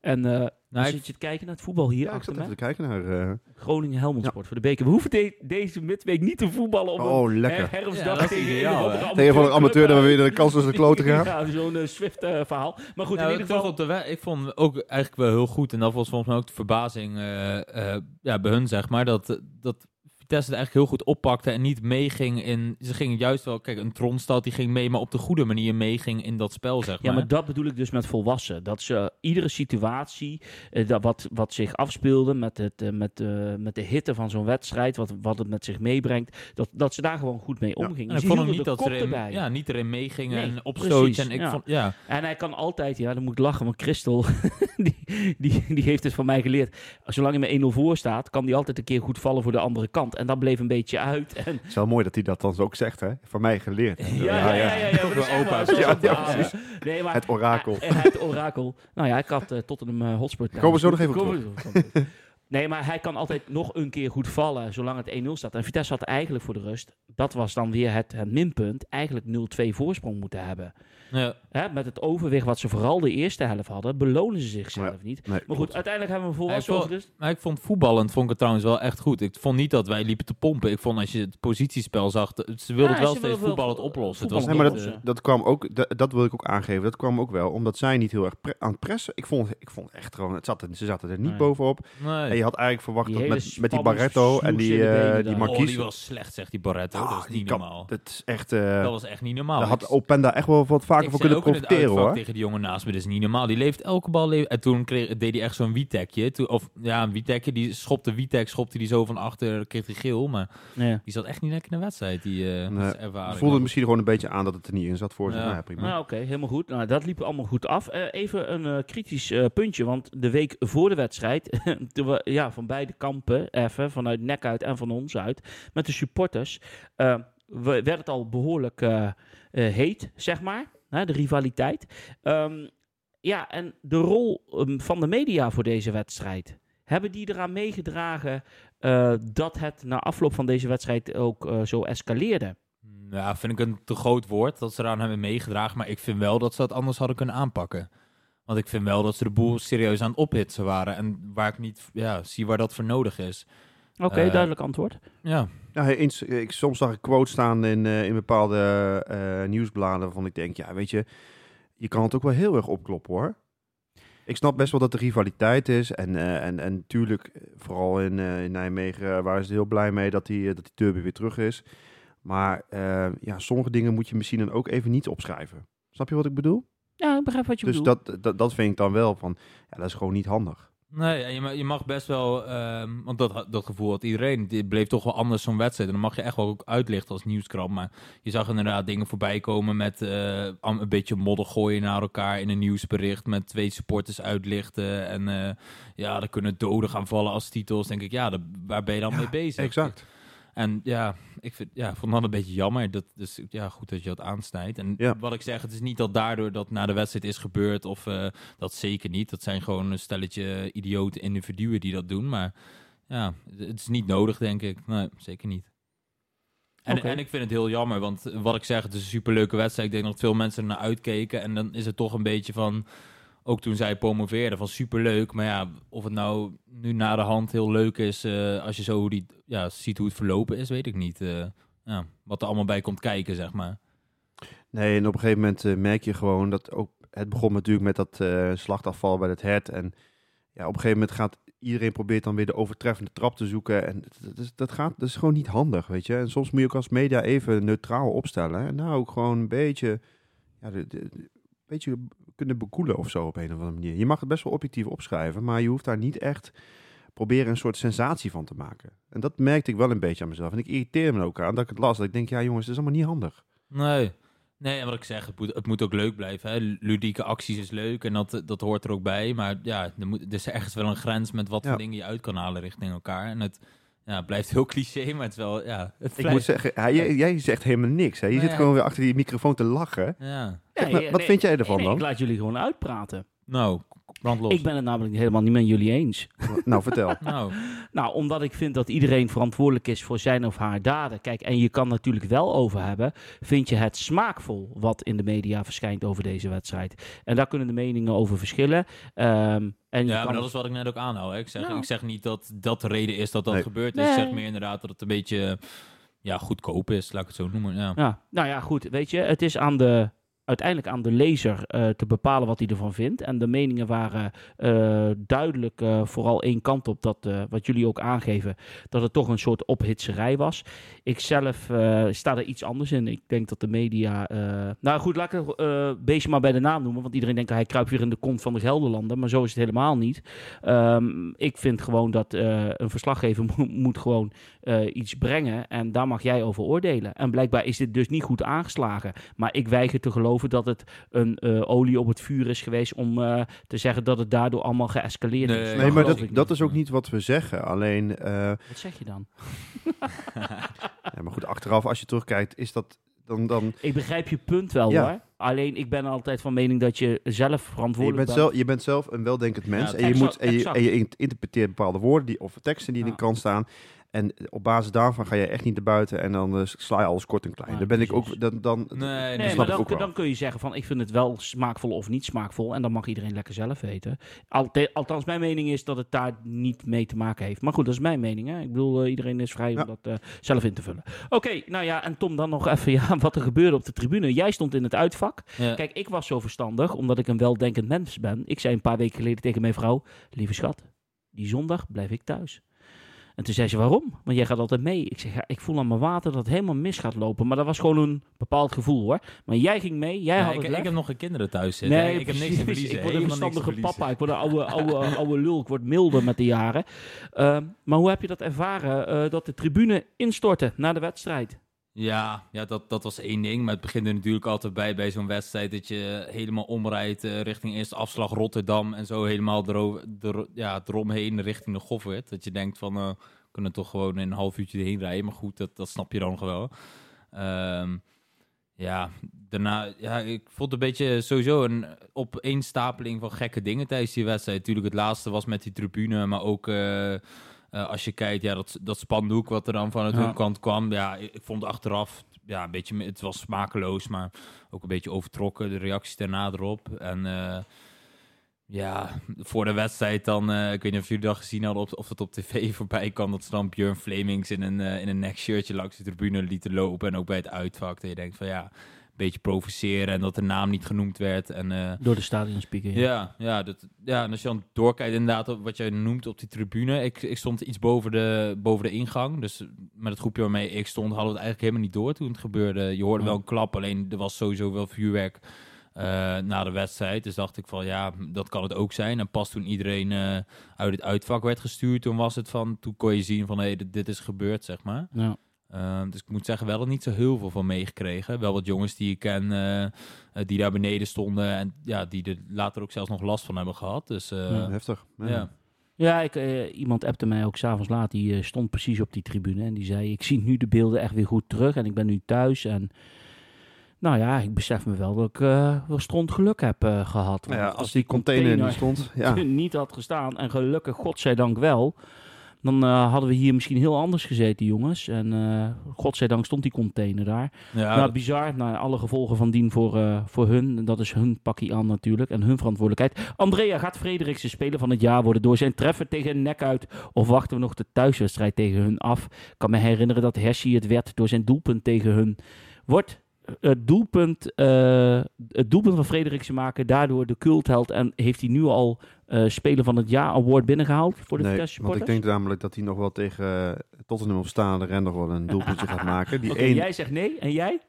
En eh dan Nou, ik- zit je te kijken naar het voetbal hier Ja, ik achter zat mij. even te kijken naar... eh, Groningen Helmond Sport voor de beker. We hoeven de- deze midweek niet te voetballen op een oh, lekker. her- herfstdag Ja, tegen ideaal, een amateur Tegen van een amateur dat we weer de *laughs* kans tussen de kloten gaan. Ja, zo'n Swift verhaal. Maar goed, Nou, in ieder terug geval... op de we- ik vond ook eigenlijk wel heel goed. En dat was volgens mij ook de verbazing eh, eh, ja, bij hun, zeg maar. Dat, dat Vitesse het eigenlijk heel goed oppakte en niet meeging in... Ze gingen juist wel... Kijk, een Tronstad die ging mee, maar op de goede manier meeging in dat spel, zeg maar. Ja, maar dat bedoel ik dus met volwassen. Dat ze iedere situatie, eh, dat wat, wat zich afspeelde met, het, eh, met, eh, met de hitte van zo'n wedstrijd, wat, wat het met zich meebrengt, dat, dat ze daar gewoon goed mee Ja. omgingen. En ik Ze vond hem niet dat ze erin, erbij. ja, niet erin meegingen Nee, en opstootje. En ik ja. vond, ja, En hij kan altijd, ja, dan moet ik lachen, want Christel, *laughs* die, die, die heeft het van mij geleerd. Zolang hij met 1-0 voor staat, kan hij altijd een keer goed vallen voor de andere kant. En dat bleef een beetje uit. *laughs* En, Het is wel mooi dat hij dat dan ook zegt, hè? Van mij geleerd. ja, ja, ja, ja, ja, het ja, verhaal, precies. hè. Nee, maar Het orakel. En hij het orakel. Nou ja, ik had uh, Tottenham uh, Hotspur. Komen we zo nog even op terug. Nee, maar hij kan altijd nog een keer goed vallen, zolang het 1-0 staat. En Vitesse had eigenlijk voor de rust, dat was dan weer het, het minpunt, eigenlijk 0-2 voorsprong moeten hebben. Ja. Hè, met het overwicht wat ze vooral de eerste helft hadden, belonen ze zichzelf Ja. niet. Nee, Maar goed, klopt. uiteindelijk hebben we een Ja, ik volwassen vond-. Maar ik vond voetballend vond ik het trouwens wel echt goed. Ik vond niet dat wij liepen te pompen. Ik vond als je het positiespel zag, ze wilden Ja, het wel steeds voetballend oplossen. Het was Nee, maar dat, eh, dat kwam ook, dat, dat wil ik ook aangeven, dat kwam ook wel, omdat zij niet heel erg pre- aan het pressen. Ik vond, ik vond echt gewoon, het zat ze zaten er niet Nee. bovenop. nee. En je had eigenlijk verwacht Die dat met, met die Barretto en die, eh, die daar. oh, Marquise. die was slecht, zegt die Barretto. Ah, dat is niet normaal. Dat is echt, eh, dat was echt niet normaal. daar had Openda echt wel wat vaker zei kunnen ook in het profiteren hoor. tegen die jongen naast me, dat is niet normaal. Die leeft elke bal. le- En toen kreeg, deed hij echt zo'n Wietekje. Toen- Of ja, een Wietekje. Die schopte Wietek, schopte die zo van achter, kreeg hij geel. Maar Ja. die zat echt niet lekker in de wedstrijd, die eh Nee, ervaring. Het voelde misschien gewoon een beetje aan dat het er niet in zat voor ze. Ja. Nou ja, prima. Nou, oké, helemaal goed. Nou, dat liep allemaal goed af. Eh, even een eh, kritisch eh, puntje, want de week voor de wedstrijd, *laughs* toen we, ja, van beide kampen, even, vanuit nek uit en van ons uit, met de supporters, we, werd het al behoorlijk eh, eh, heet, zeg maar, hè, de rivaliteit. Ehm, ja, en de rol ehm, van de media voor deze wedstrijd, hebben die eraan meegedragen eh, dat het na afloop van deze wedstrijd ook eh, zo escaleerde? Ja, vind ik een te groot woord dat ze eraan hebben meegedragen. Maar ik vind wel dat ze dat anders hadden kunnen aanpakken. Want ik vind wel dat ze de boel serieus aan het ophitsen waren. En waar ik niet ja, zie waar dat voor nodig is. Oké, Eh, duidelijk antwoord. Ja, Ja, eens, ik, soms zag ik quotes staan in, eh, in bepaalde eh, nieuwsbladen waarvan ik denk, ja, weet je, je kan het ook wel heel erg opkloppen hoor. Ik snap best wel dat er rivaliteit is en, eh, en, en natuurlijk, eh, vooral in, eh, in Nijmegen eh, waren ze heel blij mee dat die, eh, dat die derby weer terug is. Maar eh, ja, sommige dingen moet je misschien dan ook even niet opschrijven. Snap je wat ik bedoel? Ja, ik begrijp wat je Dus bedoelt. dat, dat, dat vind ik dan wel van, ja, dat is gewoon niet handig. Nee, en je, ma- je mag best wel, ehm, want dat, dat gevoel had iedereen. Het bleef toch wel anders zo'n wedstrijd. En dan mag je echt wel ook uitlichten als nieuwskrant. Maar je zag inderdaad dingen voorbij komen met eh, een beetje modder gooien naar elkaar in een nieuwsbericht. Met twee supporters uitlichten. En eh, ja, er kunnen doden gaan vallen als titels. Denk ik, ja, daar- waar ben je dan Ja, mee bezig? Exact. En ja, ik vind, ja, vond dat een beetje jammer. Dat, dus ja, goed dat je dat aansnijdt. En Ja. wat ik zeg, het is niet dat daardoor dat na de wedstrijd is gebeurd. Of eh, dat zeker niet. Dat zijn gewoon een stelletje idiote individuen die dat doen. Maar ja, het is niet nodig, denk ik. Nee, zeker niet. En, en ik vind het heel jammer, want wat ik zeg, het is een superleuke wedstrijd. Ik denk dat veel mensen er naar uitkeken. En dan is het toch een beetje van, ook toen zij promoveerden, van superleuk. Maar ja, of het nou nu na de hand heel leuk is, eh, als je zo die, ja, ziet hoe het verlopen is, weet ik niet. eh, ja, wat er allemaal bij komt kijken, zeg maar. Nee, en op een gegeven moment eh, merk je gewoon dat ook... Het begon natuurlijk met dat slachtafval bij het hert. En ja, op een gegeven moment gaat iedereen probeert dan weer de overtreffende trap te zoeken. En dat, is- dat, gaat, dat is gewoon niet handig, weet je. En soms moet je ook als media even neutraal opstellen. En nou ook gewoon een beetje... Ja, de, de- beetje kunnen bekoelen of zo op een of andere manier. Je mag het best wel objectief opschrijven, maar je hoeft daar niet echt proberen een soort sensatie van te maken. En dat merkte ik wel een beetje aan mezelf. En ik irriteer me ook aan dat ik het las. Dat ik denk, ja jongens, dat is allemaal niet handig. Nee. Nee, en wat ik zeg, het moet, het moet ook leuk blijven. Hè. Ludieke acties is leuk en dat, dat hoort er ook bij. Maar ja, er, moet, er is ergens wel een grens met wat Ja. voor dingen je uit kan halen richting elkaar. En het ja, het blijft heel cliché, maar het is wel, ja, het Ik moet zeggen, ja, jij, zegt helemaal niks. Hè? Je Nee, zit ja. gewoon weer achter die microfoon te lachen. Ja, maar, wat nee, vind jij ervan nee, dan? Ik laat jullie gewoon uitpraten. Nou, Brandlos. Ik ben het namelijk helemaal niet met jullie eens. *laughs* nou, vertel. *laughs* Nou, Nou, omdat ik vind dat iedereen verantwoordelijk is voor zijn of haar daden. Kijk, en je kan natuurlijk wel over hebben. Vind je het smaakvol wat in de media verschijnt over deze wedstrijd? En daar kunnen de meningen over verschillen. Ehm, en je ja, maar dat is wat ik net ook aanhoud. Hè. Ik, zeg, Nou. ik zeg niet dat dat de reden is dat dat Nee. gebeurd is. Nee. Ik zeg meer inderdaad dat het een beetje ja, goedkoop is, laat ik het zo noemen. Ja. Ja, nou ja, goed. Weet je, het is aan de, uiteindelijk aan de lezer eh, te bepalen wat hij ervan vindt. En de meningen waren eh, duidelijk eh, vooral één kant op, dat, wat jullie ook aangeven, dat het toch een soort ophitserij was. Ik zelf sta er iets anders in. Ik denk dat de media... nou goed, laat ik het beestje maar bij de naam noemen, want iedereen denkt dat hij kruipt weer in de kont van de Gelderlander, maar zo is het helemaal niet. Ehm, ik vind gewoon dat een verslaggever *laughs* mo- moet gewoon iets brengen en daar mag jij over oordelen. En blijkbaar is dit dus niet goed aangeslagen. Maar ik weiger te geloven dat het een eh, olie op het vuur is geweest om eh, te zeggen dat het daardoor allemaal geëscaleerd Nee, is. Nee, maar dat, dat is ook niet wat we zeggen. Alleen, eh, Wat zeg je dan? *laughs* ja, maar goed, achteraf, als je terugkijkt, is dat dan... dan Ik begrijp je punt wel Ja. hoor. Alleen ik ben altijd van mening dat je zelf je, verantwoordelijk bent zelf, je bent zelf een weldenkend mens Ja, en, je moet, en, je, en je interpreteert bepaalde woorden die, of teksten die in de krant staan. En op basis daarvan ga je echt niet naar buiten en dan eh, sla je alles kort en klein. Ja, dan ben ik ook... Dan, dan, Nee, maar dan, ook wel. dan kun je zeggen van ik vind het wel smaakvol of niet smaakvol. En dan mag iedereen lekker zelf weten. Alte- althans, mijn mening is dat het daar niet mee te maken heeft. Maar goed, dat is mijn mening. Hè? Ik bedoel, eh, iedereen is vrij Ja. om dat eh, zelf in te vullen. Oké, nou ja, en Tom, dan nog even ja, *laughs* wat er gebeurde op de tribune. Jij stond in het uitvak. Ja. Kijk, ik was zo verstandig, omdat ik een weldenkend mens ben. Ik zei een paar weken geleden tegen mijn vrouw: Lieve schat, die zondag blijf ik thuis. En toen zei ze: Waarom? Want jij gaat altijd mee. Ik zeg: ja, Ik voel aan mijn water dat het helemaal mis gaat lopen. Maar dat was gewoon een bepaald gevoel hoor. Maar jij ging mee, jij Ja, had ik, het ik heb nog geen kinderen thuis zitten. Nee, ik heb niks te verliezen. Ik word een verstandige papa. Ik word een oude, oude, *laughs* oude lul. Ik word milder met de jaren. Ehm, maar hoe heb je dat ervaren? eh, dat de tribune instortte na de wedstrijd? Ja, ja dat, dat was één ding. Maar het begint er natuurlijk altijd bij bij zo'n wedstrijd dat je helemaal omrijdt eh, richting eerste afslag Rotterdam en zo helemaal er, ja, eromheen richting de Goffert. Dat je denkt van, eh, we kunnen toch gewoon in een half uurtje erheen rijden. Maar goed, dat, dat snap je dan nog wel. Ehm, ja, daarna, ja, ik vond een beetje sowieso een opeenstapeling van gekke dingen tijdens die wedstrijd. Natuurlijk, het laatste was met die tribune, maar ook eh, eh, als je kijkt, ja, dat, dat spandoek wat er dan vanuit Ja. hun kant kwam. Ja, ik, vond achteraf, ja, een beetje, het was smakeloos, maar ook een beetje overtrokken, de reacties daarna erop. En eh, ja, voor de wedstrijd dan, eh, ik weet niet of jullie dat gezien hadden, of, of het op tv *laughs* voorbij kwam, dat ze dan Björn Flemings in een, in een nekshirtje langs de tribune lieten lopen. En ook bij het uitvak, dat je denkt van ja, beetje provoceren en dat de naam niet genoemd werd. En eh, Door de stadionspeaker. ja, ja, dat, ja, en als je dan doorkijkt inderdaad op wat jij noemt op die tribune. Ik, ik stond iets boven de, boven de ingang. Dus met het groepje waarmee ik stond hadden we het eigenlijk helemaal niet door toen het gebeurde. Je hoorde Ja. wel een klap, alleen er was sowieso wel vuurwerk eh, na de wedstrijd. Dus dacht ik van ja, dat kan het ook zijn. En pas toen iedereen eh, uit het uitvak werd gestuurd, toen was het van, toen kon je zien van hé, dit, dit is gebeurd, zeg maar. Ja. Ehm, dus ik moet zeggen, wel er niet zo heel veel van meegekregen. Wel wat jongens die ik ken, eh, eh, die daar beneden stonden en ja, die er later ook zelfs nog last van hebben gehad. Dus eh, Ja. Heftig. Ja. ja. Ja, ik, eh, iemand appte mij ook s'avonds laat. Die eh, stond precies op die tribune. En die zei: Ik zie nu de beelden echt weer goed terug. En ik ben nu thuis. En nou ja, ik besef me wel dat ik wel stront geluk heb eh, gehad. Nou ja, als die container niet *laughs* stond, ja. niet had gestaan. En gelukkig, godzijdank wel. Dan eh, hadden we hier misschien heel anders gezeten, jongens. En eh godzijdank stond die container daar. Ja, nou, bizar. Nou, alle gevolgen van dien voor, eh, voor hun. En dat is hun pakkie aan natuurlijk. En hun verantwoordelijkheid. Andrea, gaat Frederiksen speler van het jaar worden door zijn treffer tegen nek uit? Of wachten we nog de thuiswedstrijd tegen hun af? Ik kan me herinneren dat Hershey het werd door zijn doelpunt tegen hun. Wordt het doelpunt, eh, het doelpunt van Frederiksen maken daardoor de cultheld? En heeft hij nu al eh speler van het jaar award binnengehaald voor de Nee, Vitesse want ik denk namelijk dat hij nog wel tegen eh, Tottenham op staande ren nog wel een doelpuntje gaat maken. Die één, jij zegt nee. En jij?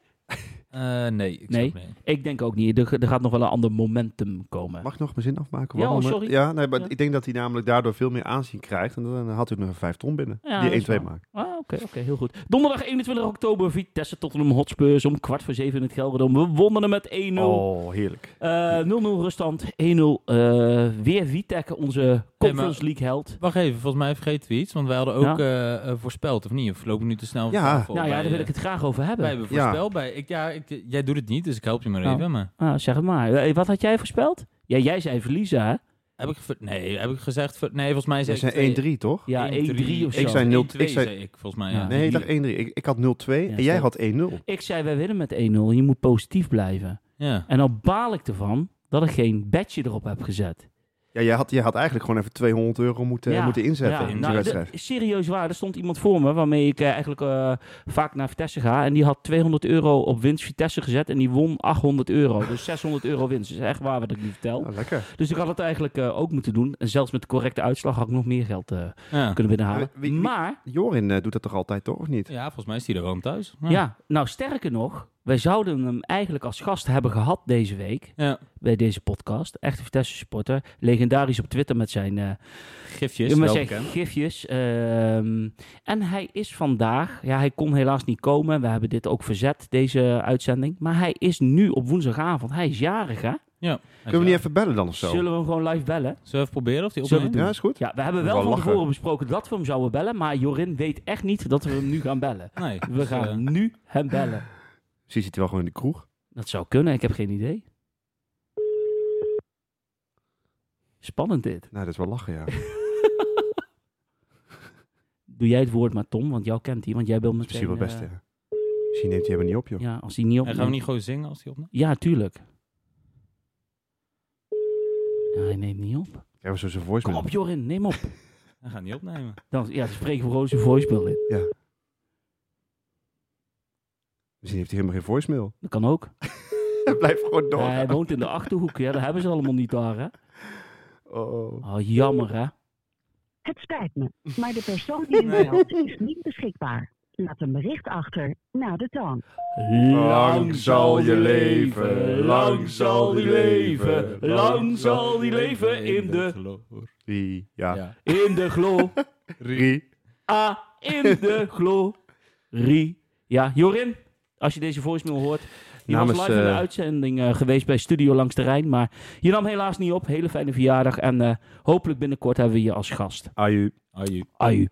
Eh, nee, ik Nee. zeg nee. Ik denk ook niet. Er, er gaat nog wel een ander momentum komen. Mag ik nog mijn zin afmaken? Ja, oh, sorry. Ja, nee, maar Ja. ik denk dat hij namelijk daardoor veel meer aanzien krijgt. En dan had hij nog een vijf ton binnen. Ja, die dat is 1-2 waar. maakt. Ah, oké, oké, heel goed. Donderdag 21 oktober, Vitesse Tottenham Hotspurs om kwart voor zeven in het Gelredome. We wonnen hem met 1-0. Oh, heerlijk. Eh, 0-0 ruststand, 1-0. eh, weer Vitek, onze Conference League held. Wacht even, volgens mij vergeten we iets, want wij hadden ook eh, eh, voorspeld, of niet? Of lopen we nu te snel Ja. Nou ja, Wij, daar wil eh, ik het graag over Wij hebben. hebben Ja. voorspeld bij... Ik, ja, ik, jij doet het niet, dus ik help je maar Oh. even. Maar Ah, zeg het maar. Eh, wat had jij voorspeld? Ja, jij zei verliezen, hè? Heb ik, nee, heb ik gezegd... Nee, volgens mij Ze zei zijn ik 1-3, toch? Ja, 1-3 of zo. Ik zei 0 1-2 ik zei- zei ik, volgens mij, Ja. Nee, ik dacht 1-3. Ik, ik had 0-2 en jij had 1-0. Ik zei, wij winnen met 1-0. Je moet positief blijven. Ja. En dan baal ik ervan dat ik geen badge erop heb gezet. Ja, jij had, jij had eigenlijk gewoon even 200 euro moeten, Ja, moeten inzetten Ja, in die nou, wedstrijd. de- serieus waar, er stond iemand voor me waarmee ik eh, eigenlijk eh, vaak naar Vitesse ga. En die had 200 euro op winst Vitesse gezet en die won 800 euro. Dus *laughs* 600 euro winst. Dat is echt waar wat ik nu vertel. Oh, lekker. Dus ik had het eigenlijk eh, ook moeten doen. En zelfs met de correcte uitslag had ik nog meer geld eh, Ja. kunnen binnenhalen. Ja, wie- wie- maar, Jorin doet dat toch altijd, toch? Of niet? ja, volgens mij is hij er gewoon thuis. ja. nou sterker nog, wij zouden hem eigenlijk als gast hebben gehad deze week. Ja. Bij deze podcast. Echte Vitesse supporter. Legendarisch op Twitter met zijn eh, Gifjes, wel zijn gifjes. ehm, en hij is vandaag, ja, hij kon helaas niet komen. We hebben dit ook verzet, deze uitzending. Maar hij is nu op woensdagavond. Hij is jarig, hè? Ja. Kunnen we niet even bellen dan of zo? Zullen we hem gewoon live bellen? Zullen we even proberen of we opneemt? Ja, is goed. Ja, we hebben Wel wel van lachen. tevoren besproken dat we hem zouden bellen. Maar Jorin weet echt niet dat we hem nu gaan bellen. Nee. We dus, gaan eh, nu hem bellen. Misschien zit hij wel gewoon in de kroeg. Dat zou kunnen, ik heb geen idee. Spannend dit. Nou, dat is wel lachen, ja. *laughs* Doe jij het woord maar Tom, want jou kent hij. Want jij wil meteen... misschien wel best, eh, ja. Misschien neemt hij hem niet op, joh. ja, als hij niet op... en gaan we niet gewoon zingen als hij opneemt? Ja, tuurlijk. Ja, hij neemt niet op. Krijgen we zo zijn Kom voicemail. op Jorin, neem op. *laughs* Hij gaat niet opnemen. Dan, ja, dan spreken we gewoon zijn voicemail in. Misschien heeft hij helemaal geen voicemail. Dat kan ook. *laughs* Hij blijft gewoon door. Ja, hij woont in de Achterhoek, ja. Dat hebben ze allemaal niet daar, hè. Oh. Oh, jammer, hè. Het spijt me, maar de persoon die u belt *laughs* is niet beschikbaar. Laat een bericht achter na de toon. Lang zal je leven, lang zal die leven, lang zal die leven in de, Die, ja. In de glo. *laughs* Rie. Ah, in de glorie. Ja, Jorin, als je deze voicemail hoort. Je Namens, was live in de eh, uitzending eh, geweest bij Studio Langs de Rijn. Maar je nam helaas niet op. Hele fijne verjaardag. En eh, hopelijk binnenkort hebben we je als gast. Aju. Aju. Aju.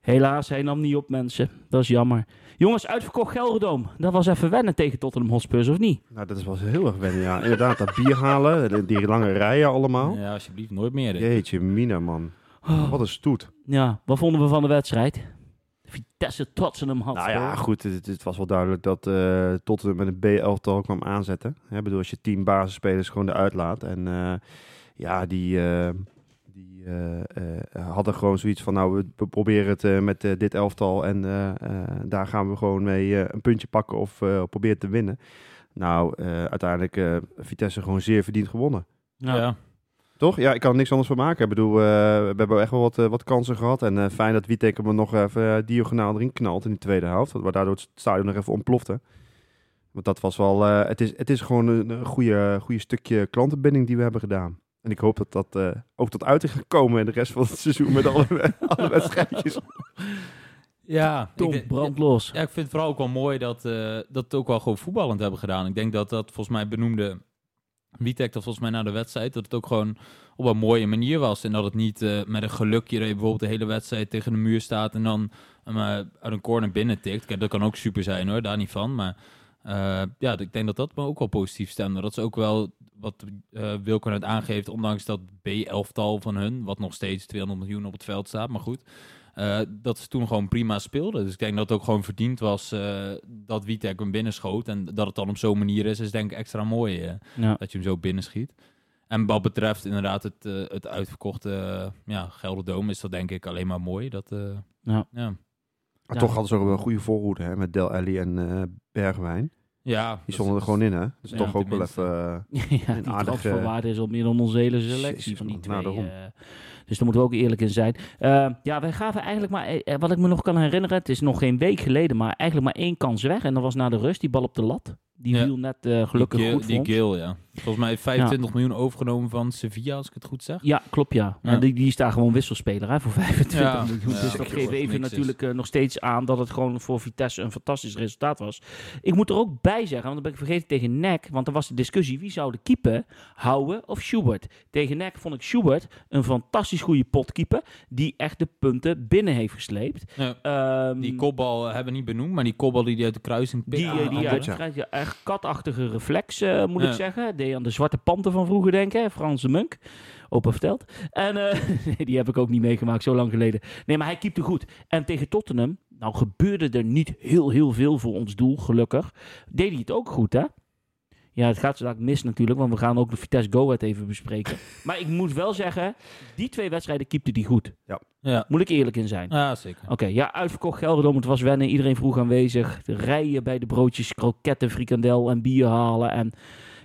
Helaas, hij nam niet op, mensen. Dat is jammer. Jongens, uitverkocht Gelderdoom. Dat was even wennen tegen Tottenham Hotspurs, of niet? Nou, dat is wel heel erg wennen, ja. Inderdaad, dat bier halen, die lange rijen allemaal. Ja, alsjeblieft, nooit meer. dit. Jeetje, Mina, man. Oh, Wat een stoet. ja, wat vonden we van de wedstrijd? Vitesse Tottenham Hotspur. Nou ja, goed, het, het was wel duidelijk dat eh Tottenham met een B-elftal kwam aanzetten. Ik bedoel, als je tien basisspelers gewoon eruit laat. En eh, ja, die, eh, die eh, eh, hadden gewoon zoiets van, nou, we- we proberen het eh, met dit elftal. En eh, eh, daar gaan we gewoon mee eh, een puntje pakken of eh proberen te winnen. Nou, eh, uiteindelijk eh Vitesse gewoon zeer verdiend gewonnen. Ja. Ja. Toch? Ja, ik kan er niks anders van maken. Ik bedoel, eh, we hebben echt wel wat, eh, wat kansen gehad. En eh, fijn dat Wietek hem er nog even diagonaal erin knalt in de tweede helft. Waardoor het stadion nog even ontplofte. Want dat was wel... eh, het, is, het is gewoon een, een goede, goede stukje klantenbinding die we hebben gedaan. En ik hoop dat dat eh, ook tot uiting gaat komen in de rest van het seizoen met alle, *laughs* alle wedstrijdjes. Ja, Tom, brand los. Ja, ik vind het vooral ook wel mooi dat, eh dat het ook wel gewoon voetballend hebben gedaan. Ik denk dat dat volgens mij benoemde Witek dat volgens mij na de wedstrijd, dat het ook gewoon op een mooie manier was. En dat het niet eh, met een gelukje bijvoorbeeld de hele wedstrijd tegen de muur staat en dan eh, uit een corner binnen tikt. Kijk, dat kan ook super zijn hoor, daar niet van. Maar eh, ja, ik denk dat dat me ook wel positief stemde. Dat is ook wel wat eh Wilco net aangeeft, ondanks dat B-elftal van hun, wat nog steeds 200 miljoen op het veld staat, maar goed. Eh, dat ze toen gewoon prima speelden. Dus ik denk dat het ook gewoon verdiend was eh, dat Witek hem binnenschoot. En dat het dan op zo'n manier is, is denk ik extra mooi eh, Ja. dat je hem zo binnenschiet. En wat betreft inderdaad het, het uitverkochte ja, Gelderdoom is dat denk ik alleen maar mooi. Dat, eh, Ja. ja. Maar Ja. toch hadden ze ook wel een goede voorhoede hè, met Del Alli en eh, Bergwijn. ja, Die stonden er gewoon in, hè? Dus Ja, toch ook wel even... eh, *laughs* ja, Een die aardige- transferwaarde is al meer dan onze hele selectie Jezus, van die twee. Nou, eh. Dus daar moeten we ook eerlijk in zijn. Eh, ja, wij gaven eigenlijk maar, eh, wat ik me nog kan herinneren, het is nog geen week geleden, maar eigenlijk maar één kans weg. En dat was na de rust, die bal op de lat. Die Ja. viel net eh, gelukkig die, goed die voor. Gil, ja. Volgens mij 25 miljoen overgenomen van Sevilla, als ik het goed zeg. Ja, klopt ja. Ja. En die, die is daar gewoon wisselspeler hè, voor 25 Ja. miljoen. Dus dat geeft even natuurlijk eh, nog steeds aan dat het gewoon voor Vitesse een fantastisch resultaat was. Ik moet er ook bij zeggen, want dat ben ik vergeten tegen NEC, want er was de discussie wie zou de keeper houden of Schubert. Tegen NEC vond ik Schubert een fantastisch goede potkeeper die echt de punten binnen heeft gesleept. Ja. Ehm, Die kopbal eh, hebben we niet benoemd, maar die kopbal die hij uit de kruising die, eh, die ja, uit vrij- ja, echt katachtige reflex, eh, moet Ja. ik zeggen. Deed aan de zwarte panten van vroeger denken, hè, Frans de Munk. opa verteld. En eh, *laughs* nee, die heb ik ook niet meegemaakt, zo lang geleden. Nee, maar hij keepte goed. En tegen Tottenham, nou gebeurde er niet heel, heel veel voor ons doel, gelukkig. Deed hij het ook goed, hè? Ja, het gaat zo dadelijk mis natuurlijk, want we gaan ook de Vitesse Go Ahead even bespreken. *laughs* maar ik moet wel zeggen, die twee wedstrijden keepte hij goed. Ja, Moet ik eerlijk in zijn. ja zeker. Oké, ja, uitverkocht Gelredome, het was wennen. Iedereen vroeg aanwezig. De rijen bij de broodjes, kroketten, frikandel en bier halen. En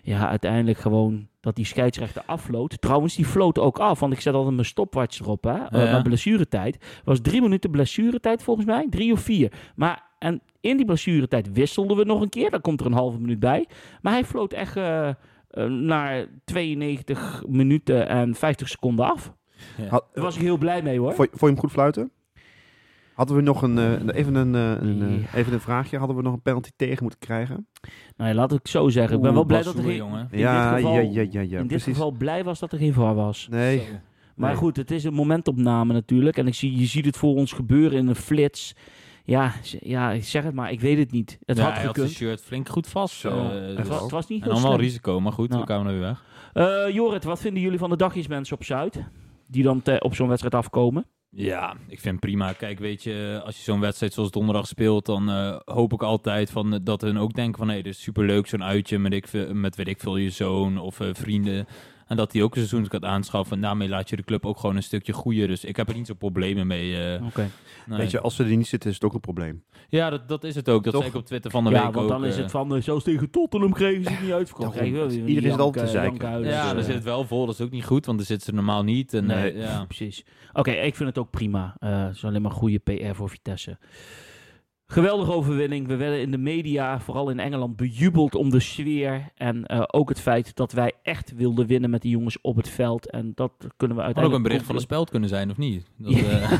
ja, uiteindelijk gewoon dat die scheidsrechter afloot. Trouwens, die floot ook af, want ik zet altijd mijn stopwatch erop, hè. eh, Ja. Naar blessuretijd. was drie minuten blessuretijd volgens mij, drie of vier. Maar, en in die blessuretijd wisselden we nog een keer. Daar komt er een halve minuut bij. Maar hij floot echt eh, eh, naar 92 minuten en 50 seconden af. Ja. Daar was ik heel blij mee, hoor. Vond, vond je hem goed fluiten? Hadden we nog een, eh, even, een, eh, een, Ja. even een vraagje. Hadden we nog een penalty tegen moeten krijgen? Nou ja, laat ik zo zeggen. Ik ben wel blij dat er geen... jongen. In ja, dit geval, ja, ja, ja, ja, in dit precies. geval blij was dat er geen VAR was. Nee, Zo. Maar Nee. goed, het is een momentopname natuurlijk. En ik zie, je ziet het voor ons gebeuren in een flits. Ja, ja, ik zeg het maar. Ik weet het niet. Het ja, had hij had gekund. zijn shirt flink goed vast. Zo. eh, het, dus- was, het was niet en heel dan wel slim. risico, maar goed, Nou. we kwamen er weer weg. Eh, Jorrit, wat vinden jullie van de dagjesmensen op Zuid? Die dan te- op zo'n wedstrijd afkomen? Ja, ik vind prima. Kijk, weet je, als je zo'n wedstrijd zoals donderdag speelt, dan eh, hoop ik altijd van, eh, dat hun ook denken van, hé, dit is superleuk, zo'n uitje met, ik, met weet ik veel, je zoon of eh, vrienden. En dat die ook een seizoenskaart aanschaffen. En daarmee laat je de club ook gewoon een stukje groeien. Dus ik heb er niet zo problemen mee. eh, nee. weet je, als ze er niet zitten is het ook een probleem. Ja, dat, dat is het ook. Dat Toch? zei ik op Twitter van de Ja, week want ook. dan is eh, het van, zelfs tegen Tottenham kregen ze het niet uitverkocht. Iedereen is altijd te zeiken. ja, dan zit het wel vol. Dat is ook niet goed, want dan zitten ze normaal niet. En, Nee, ja. precies. Oké, ik vind het ook prima. Eh, Het is alleen maar goede PR voor Vitesse. Geweldige overwinning. We werden in de media, vooral in Engeland, bejubeld om de sfeer. En eh, ook het feit dat wij echt wilden winnen met die jongens op het veld. En dat kunnen we Had ook uiteindelijk... een bericht van de speld kunnen zijn, of niet? Dat, eh,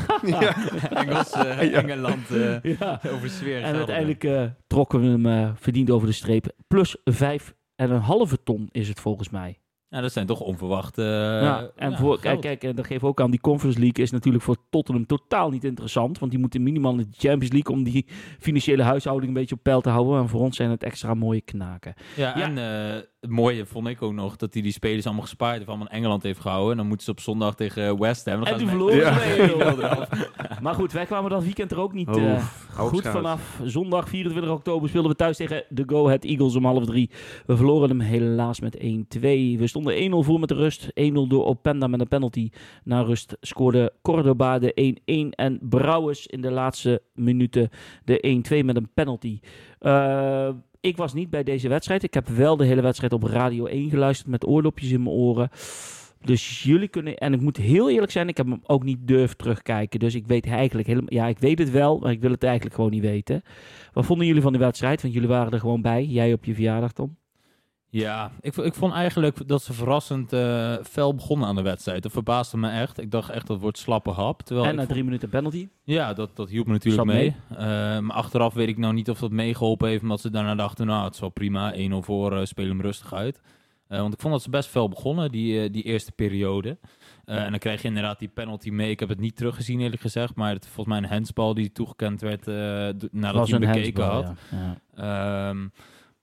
*laughs* Engels, *laughs* eh, Ja. Engeland eh, Ja. over sfeer. En uiteindelijk eh, trokken we hem eh, verdiend over de streep. Plus vijf en een halve ton is het volgens mij. Ja, dat zijn toch onverwachte. eh, ja, en ja, voor, kijk, kijk, en dat geeft ook aan, die Conference League is natuurlijk voor Tottenham totaal niet interessant. Want die moeten minimaal in de Champions League om die financiële huishouding een beetje op peil te houden. En voor ons zijn het extra mooie knaken. Ja, Ja. en eh, het mooie vond ik ook nog dat hij die spelers allemaal gespaard heeft, allemaal in Engeland heeft gehouden. En dan moeten ze op zondag tegen West Ham. Dan En ze verloren Ja. eraf. *laughs* Maar goed, wij kwamen dat weekend er ook niet Oh, eh, goed vanaf. Zondag 24 oktober speelden we thuis tegen de Go Ahead Eagles om half drie. We verloren hem helaas met 1-2. We stonden 1-0 voor met de rust. 1-0 door Openda met een penalty. Na rust scoorde Cordoba de 1-1 en Brouwers in de laatste minuten de 1-2 met een penalty. Eh, ik was niet bij deze wedstrijd. Ik heb wel de hele wedstrijd op Radio 1 geluisterd met oordopjes in mijn oren. Dus jullie kunnen, en ik moet heel eerlijk zijn, ik heb hem ook niet durven terugkijken. Dus ik weet eigenlijk helemaal, ja, ik weet het wel, maar ik wil het eigenlijk gewoon niet weten. Wat vonden jullie van de wedstrijd? Want jullie waren er gewoon bij. Jij op je verjaardag, Tom. Ja, ik, ik vond eigenlijk dat ze verrassend eh fel begonnen aan de wedstrijd. Dat verbaasde me echt. Ik dacht echt dat wordt slappe hap. Terwijl en na vond- drie minuten penalty. Ja, dat, dat hielp me natuurlijk mee. Eh, maar achteraf weet ik nou niet of dat meegeholpen heeft. Omdat ze daarna dachten, nou, het is wel prima. 1-0 voor, eh spelen hem rustig uit. Want ik vond dat ze best fel begonnen, die, die eerste periode. En dan krijg je inderdaad die penalty mee. Ik heb het niet teruggezien, eerlijk gezegd. Maar het volgens mij een handsbal die toegekend werd nadat hij bekeken had. Ja. Ehm,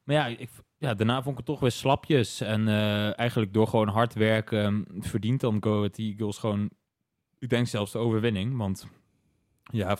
maar ja, ik, ja, daarna vond ik het toch weer slapjes. En eh, eigenlijk door gewoon hard werken verdient dan Go Ahead Eagles gewoon, ik denk zelfs de overwinning. Want ja, eh,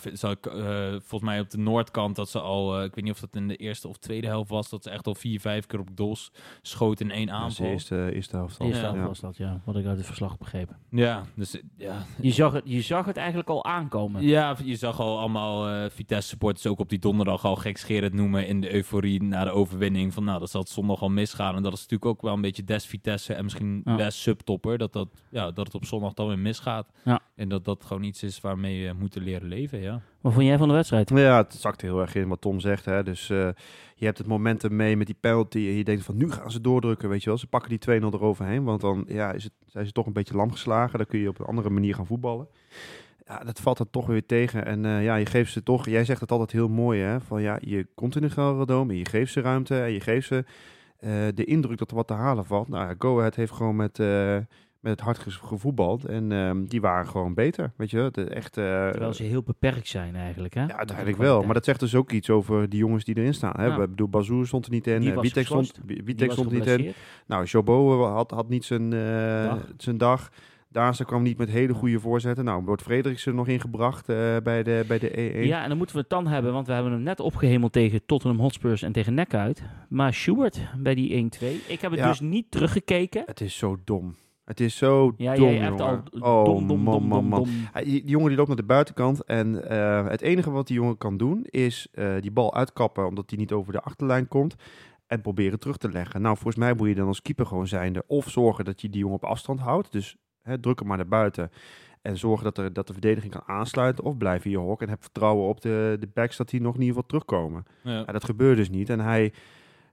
volgens mij op de noordkant dat ze al, eh, ik weet niet of dat in de eerste of tweede helft was, dat ze echt al vier, vijf keer op doels schoten in één is de aanval. eerste, eerste helft al. Eerste Ja. helft was dat, ja. Wat ik uit het verslag begrepen. Ja, dus eh, ja, Je zag het, je zag het eigenlijk al aankomen. Ja, je zag al allemaal eh Vitesse supporters ook op die donderdag al gekscherend noemen in de euforie na de overwinning. Van nou, dat zal het zondag al misgaan. En dat is natuurlijk ook wel een beetje des Vitesse en misschien Ja. des subtopper. Dat, dat, ja, dat het op zondag dan weer misgaat. Ja. En dat dat gewoon iets is waarmee we moeten leren leven, ja. Wat vond jij van de wedstrijd? Ja, het zakt heel erg in wat Tom zegt. Hè. Dus eh, je hebt het momentum mee met die penalty. En je denkt van nu gaan ze doordrukken, weet je wel. Ze pakken die 2-0 eroverheen. Want dan ja, is het, zijn ze toch een beetje lam geslagen. Dan kun je op een andere manier gaan voetballen. Ja, dat valt er toch weer tegen. En eh, ja, je geeft ze toch... Jij zegt het altijd heel mooi, hè. Van ja, je komt in de Gelredome en je geeft ze ruimte. En je geeft ze eh, de indruk dat er wat te halen valt. Nou, ja, Go Ahead heeft gewoon met... eh, met het hart gevoetbald. En ehm, die waren gewoon beter, weet je. De, echt, eh, Terwijl ze heel beperkt zijn eigenlijk, hè? ja, uiteindelijk wel. Maar dat zegt dus ook iets over die jongens die erin staan. Hè? Ja. Ik bedoel, Bazoer stond er niet in. Eh, was Witek stond, Witek stond er niet in. Nou, Jobo had, had niet zijn, eh, Dag. zijn dag. Daanse kwam niet met hele goede voorzetten. Nou, wordt Frederiksen nog ingebracht eh, bij de, bij de E1. Ja, en dan moeten we het dan hebben, want we hebben hem net opgehemeld tegen Tottenham Hotspurs en tegen Nek uit. Maar Stewart bij die 1-2. Ik heb het Ja. dus niet teruggekeken. Het is zo dom. Het is zo Ja, dom, hebt al jongen. Oh, dom, dom, man, dom, man, dom, man. Die, die jongen die loopt naar de buitenkant en eh, het enige wat die jongen kan doen is eh, die bal uitkappen omdat hij niet over de achterlijn komt en proberen terug te leggen. Nou, volgens mij moet je dan als keeper gewoon zijnde of zorgen dat je die jongen op afstand houdt, dus hè, druk hem maar naar buiten en zorgen dat, er, dat de verdediging kan aansluiten of blijf in je hok en heb vertrouwen op de, de backs dat die nog in ieder geval terugkomen. Ja. Ja, dat gebeurde dus niet. En hij,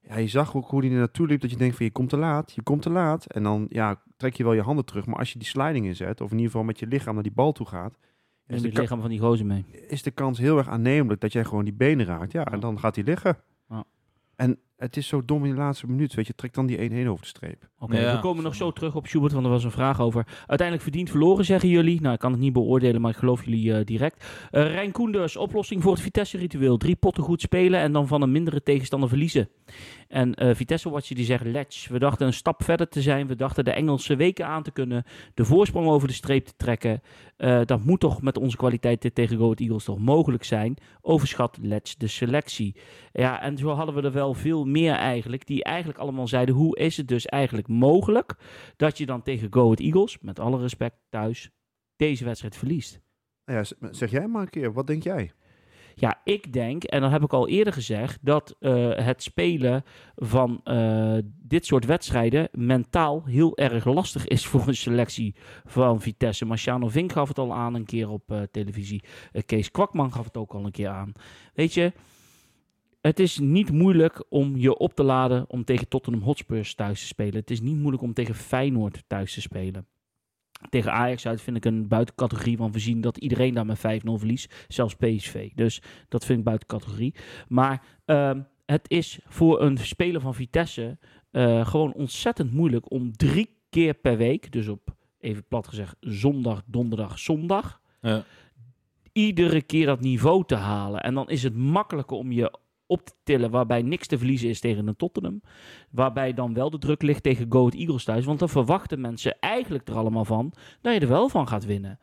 ja, je zag ook hoe hij er naartoe liep, dat je denkt van je komt te laat, je komt te laat. En dan ja, trek je wel je handen terug. Maar als je die sliding inzet, of in ieder geval met je lichaam naar die bal toe gaat, is de, het lichaam van die gozer mee. is de kans heel erg aannemelijk dat jij gewoon die benen raakt. Ja, en dan gaat hij liggen. Ja. En het is zo dom in de laatste minuut, weet je, trek dan die 1-1 over de streep. Oké, Ja, we komen nog zo terug op Schubert, want er was een vraag over. Uiteindelijk verdiend verloren, zeggen jullie. Nou, ik kan het niet beoordelen, maar ik geloof jullie eh, direct. Eh Rijn Koenders, oplossing voor het Vitesse-ritueel. Drie potten goed spelen en dan van een mindere tegenstander verliezen. En eh Vitesse Watcher die zegt, let's. We dachten een stap verder te zijn. We dachten de Engelse weken aan te kunnen. De voorsprong over de streep te trekken. Eh, dat moet toch met onze kwaliteiten tegen Go Ahead Eagles toch mogelijk zijn. Overschat let's de selectie. Ja, en zo hadden we er wel veel meer eigenlijk. Die eigenlijk allemaal zeiden, hoe is het dus eigenlijk mogelijk dat je dan tegen Go Ahead Eagles, met alle respect thuis, deze wedstrijd verliest? Nou ja, zeg jij maar een keer, wat denk jij? Ja, ik denk, en dat heb ik al eerder gezegd, dat eh, het spelen van eh, dit soort wedstrijden mentaal heel erg lastig is *laughs* voor een selectie van Vitesse. Marciano Vink gaf het al aan een keer op eh, televisie. Kees Kwakman gaf het ook al een keer aan. Weet je, het is niet moeilijk om je op te laden om tegen Tottenham Hotspurs thuis te spelen. Het is niet moeilijk om tegen Feyenoord thuis te spelen. Tegen Ajax uit vind ik een buitencategorie, want we zien dat iedereen daar met 5-0 verliest. Zelfs PSV. Dus dat vind ik buiten categorie. Maar ehm, het is voor een speler van Vitesse eh, gewoon ontzettend moeilijk om drie keer per week, dus op even plat gezegd zondag, donderdag, zondag, Ja. iedere keer dat niveau te halen. En dan is het makkelijker om je op te tillen waarbij niks te verliezen is tegen een Tottenham. Waarbij dan wel de druk ligt tegen Go Ahead Eagles thuis. Want dan verwachten mensen eigenlijk er allemaal van dat je er wel van gaat winnen.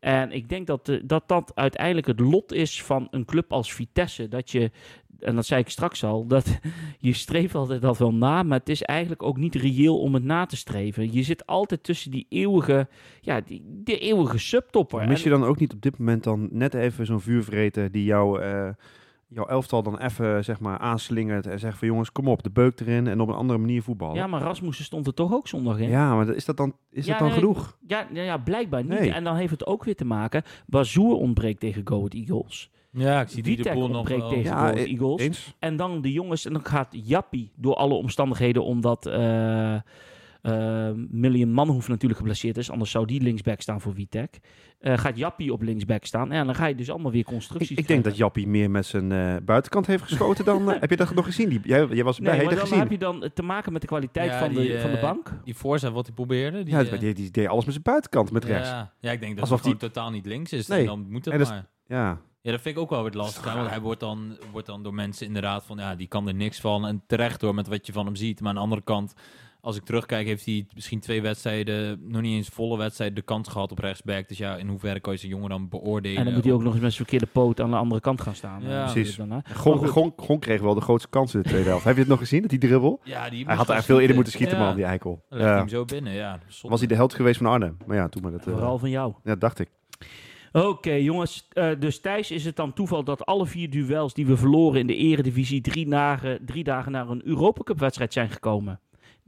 En ik denk dat, eh, dat dat uiteindelijk het lot is van een club als Vitesse. Dat je, en dat zei ik straks al, dat *laughs* je streeft altijd dat wel na. Maar het is eigenlijk ook niet reëel om het na te streven. Je zit altijd tussen die eeuwige, ja, die, die eeuwige subtopper. Mis je dan ook niet op dit moment dan net even zo'n vuurvreten die jou, eh, jouw elftal dan even zeg maar aanslingert en zegt van jongens, kom op, de beuk erin en op een andere manier voetballen? ja, maar Rasmussen stond er toch ook zondag in? Ja, maar is dat dan, is Ja, dat dan nee, genoeg? Ja, ja, ja, blijkbaar niet. Nee. En dan heeft het ook weer te maken. Bazoer ontbreekt tegen Go Ahead Eagles. Ja, ik zie die de boel nog tegen Ja, Go Ahead e- Eagles. Eens? En dan de jongens, en dan gaat Jappie door alle omstandigheden, omdat eh eh, Million Manhoef natuurlijk geblesseerd is, anders zou die linksback staan voor Vitek. Eh, gaat Jappie op linksback staan. En dan ga je dus allemaal weer constructies ik denk dat. Jappie meer met zijn eh, buitenkant heeft geschoten dan... eh, *laughs* heb je dat nog gezien? Die, jij, jij was Nee, heb je maar dat dan gezien? heb je dan te maken met de kwaliteit Ja, van, die, de, van de bank. Die voorzet wat hij probeerde. Die, Ja, die, die deed alles met zijn buitenkant, met rechts. Ja, ja, ik denk dat Alsof gewoon totaal niet links is. Nee. En dan moet En dat is- maar. Ja, Ja, dat vind ik ook wel weer lastig. hè, Want hij wordt dan, wordt dan door mensen inderdaad van, ja, die kan er niks van. En terecht door met wat je van hem ziet. Maar aan de andere kant, als ik terugkijk, heeft hij misschien twee wedstrijden, nog niet eens volle wedstrijden, de kans gehad op rechtsback. Dus ja, in hoeverre kan je zo'n jongen dan beoordelen? En dan moet hij ook nog eens met zijn verkeerde poot aan de andere kant gaan staan. Ja, eh, precies. Dan, hè. Gon. Gon, Gon kreeg wel de grootste kans in de tweede helft. Heb je het nog gezien, dat die dribbel? Ja, die Hij had er veel eerder moeten schieten. Ja. man, die eikel. Legt Ja. hem zo binnen, ja. zonde. Was hij de held geweest van Arnhem? Maar ja, toen maar dat... eh, Vooral van jou. ja, dacht ik. Oké, jongens. eh, dus Thijs, is het dan toeval dat alle vier duels die we verloren in de eredivisie drie dagen, drie dagen naar een Europa Cup wedstrijd zijn gekomen?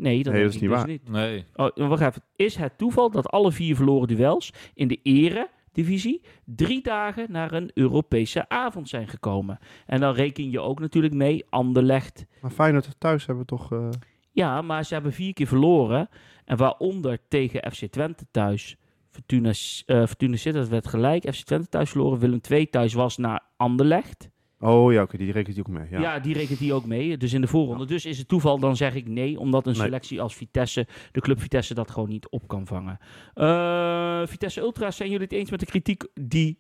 Nee, dat, Nee, dat is niet dus waar. niet. Nee. Oh, wacht even. Is het toeval dat alle vier verloren duels in de eredivisie drie dagen naar een Europese avond zijn gekomen? En dan reken je ook natuurlijk mee Anderlecht. Maar Feyenoord thuis hebben we toch... eh, Ja, maar ze hebben vier keer verloren. En waaronder tegen FC Twente thuis. Fortuna, eh Fortuna Sittard werd gelijk. FC Twente thuis verloren. Willem II thuis was naar Anderlecht. Oh ja, oké, die rekent hij ook mee. Ja. Ja. die rekent hij ook mee. Dus in de voorronde. Dus is het toeval, dan zeg ik nee. Omdat een Nee. selectie als Vitesse, de club Vitesse, dat gewoon niet op kan vangen. Eh, Vitesse Ultras, zijn jullie het eens met de kritiek die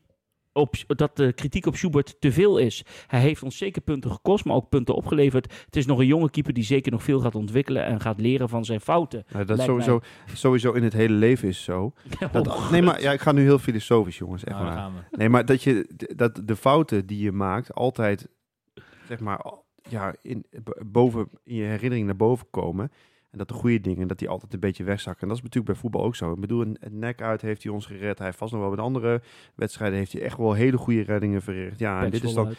op, dat de kritiek op Schubert te veel is. Hij heeft ons zeker punten gekost, maar ook punten opgeleverd. Het is nog een jonge keeper die zeker nog veel gaat ontwikkelen en gaat leren van zijn fouten. Nou, dat sowieso, sowieso in het hele leven is zo. *laughs* Dat, nee, maar ja, ik ga nu heel filosofisch, jongens. Echt Nou. Nee, maar dat, je, dat de fouten die je maakt altijd, zeg maar, al- ja, in, boven, in je herinnering naar boven komen. En dat de goede dingen, dat die altijd een beetje wegzakken. En dat is natuurlijk bij voetbal ook zo. Ik bedoel, een, nek uit heeft hij ons gered. Hij heeft vast nog wel met andere wedstrijden heeft hij echt wel hele goede reddingen verricht. Ja, en dit is dan,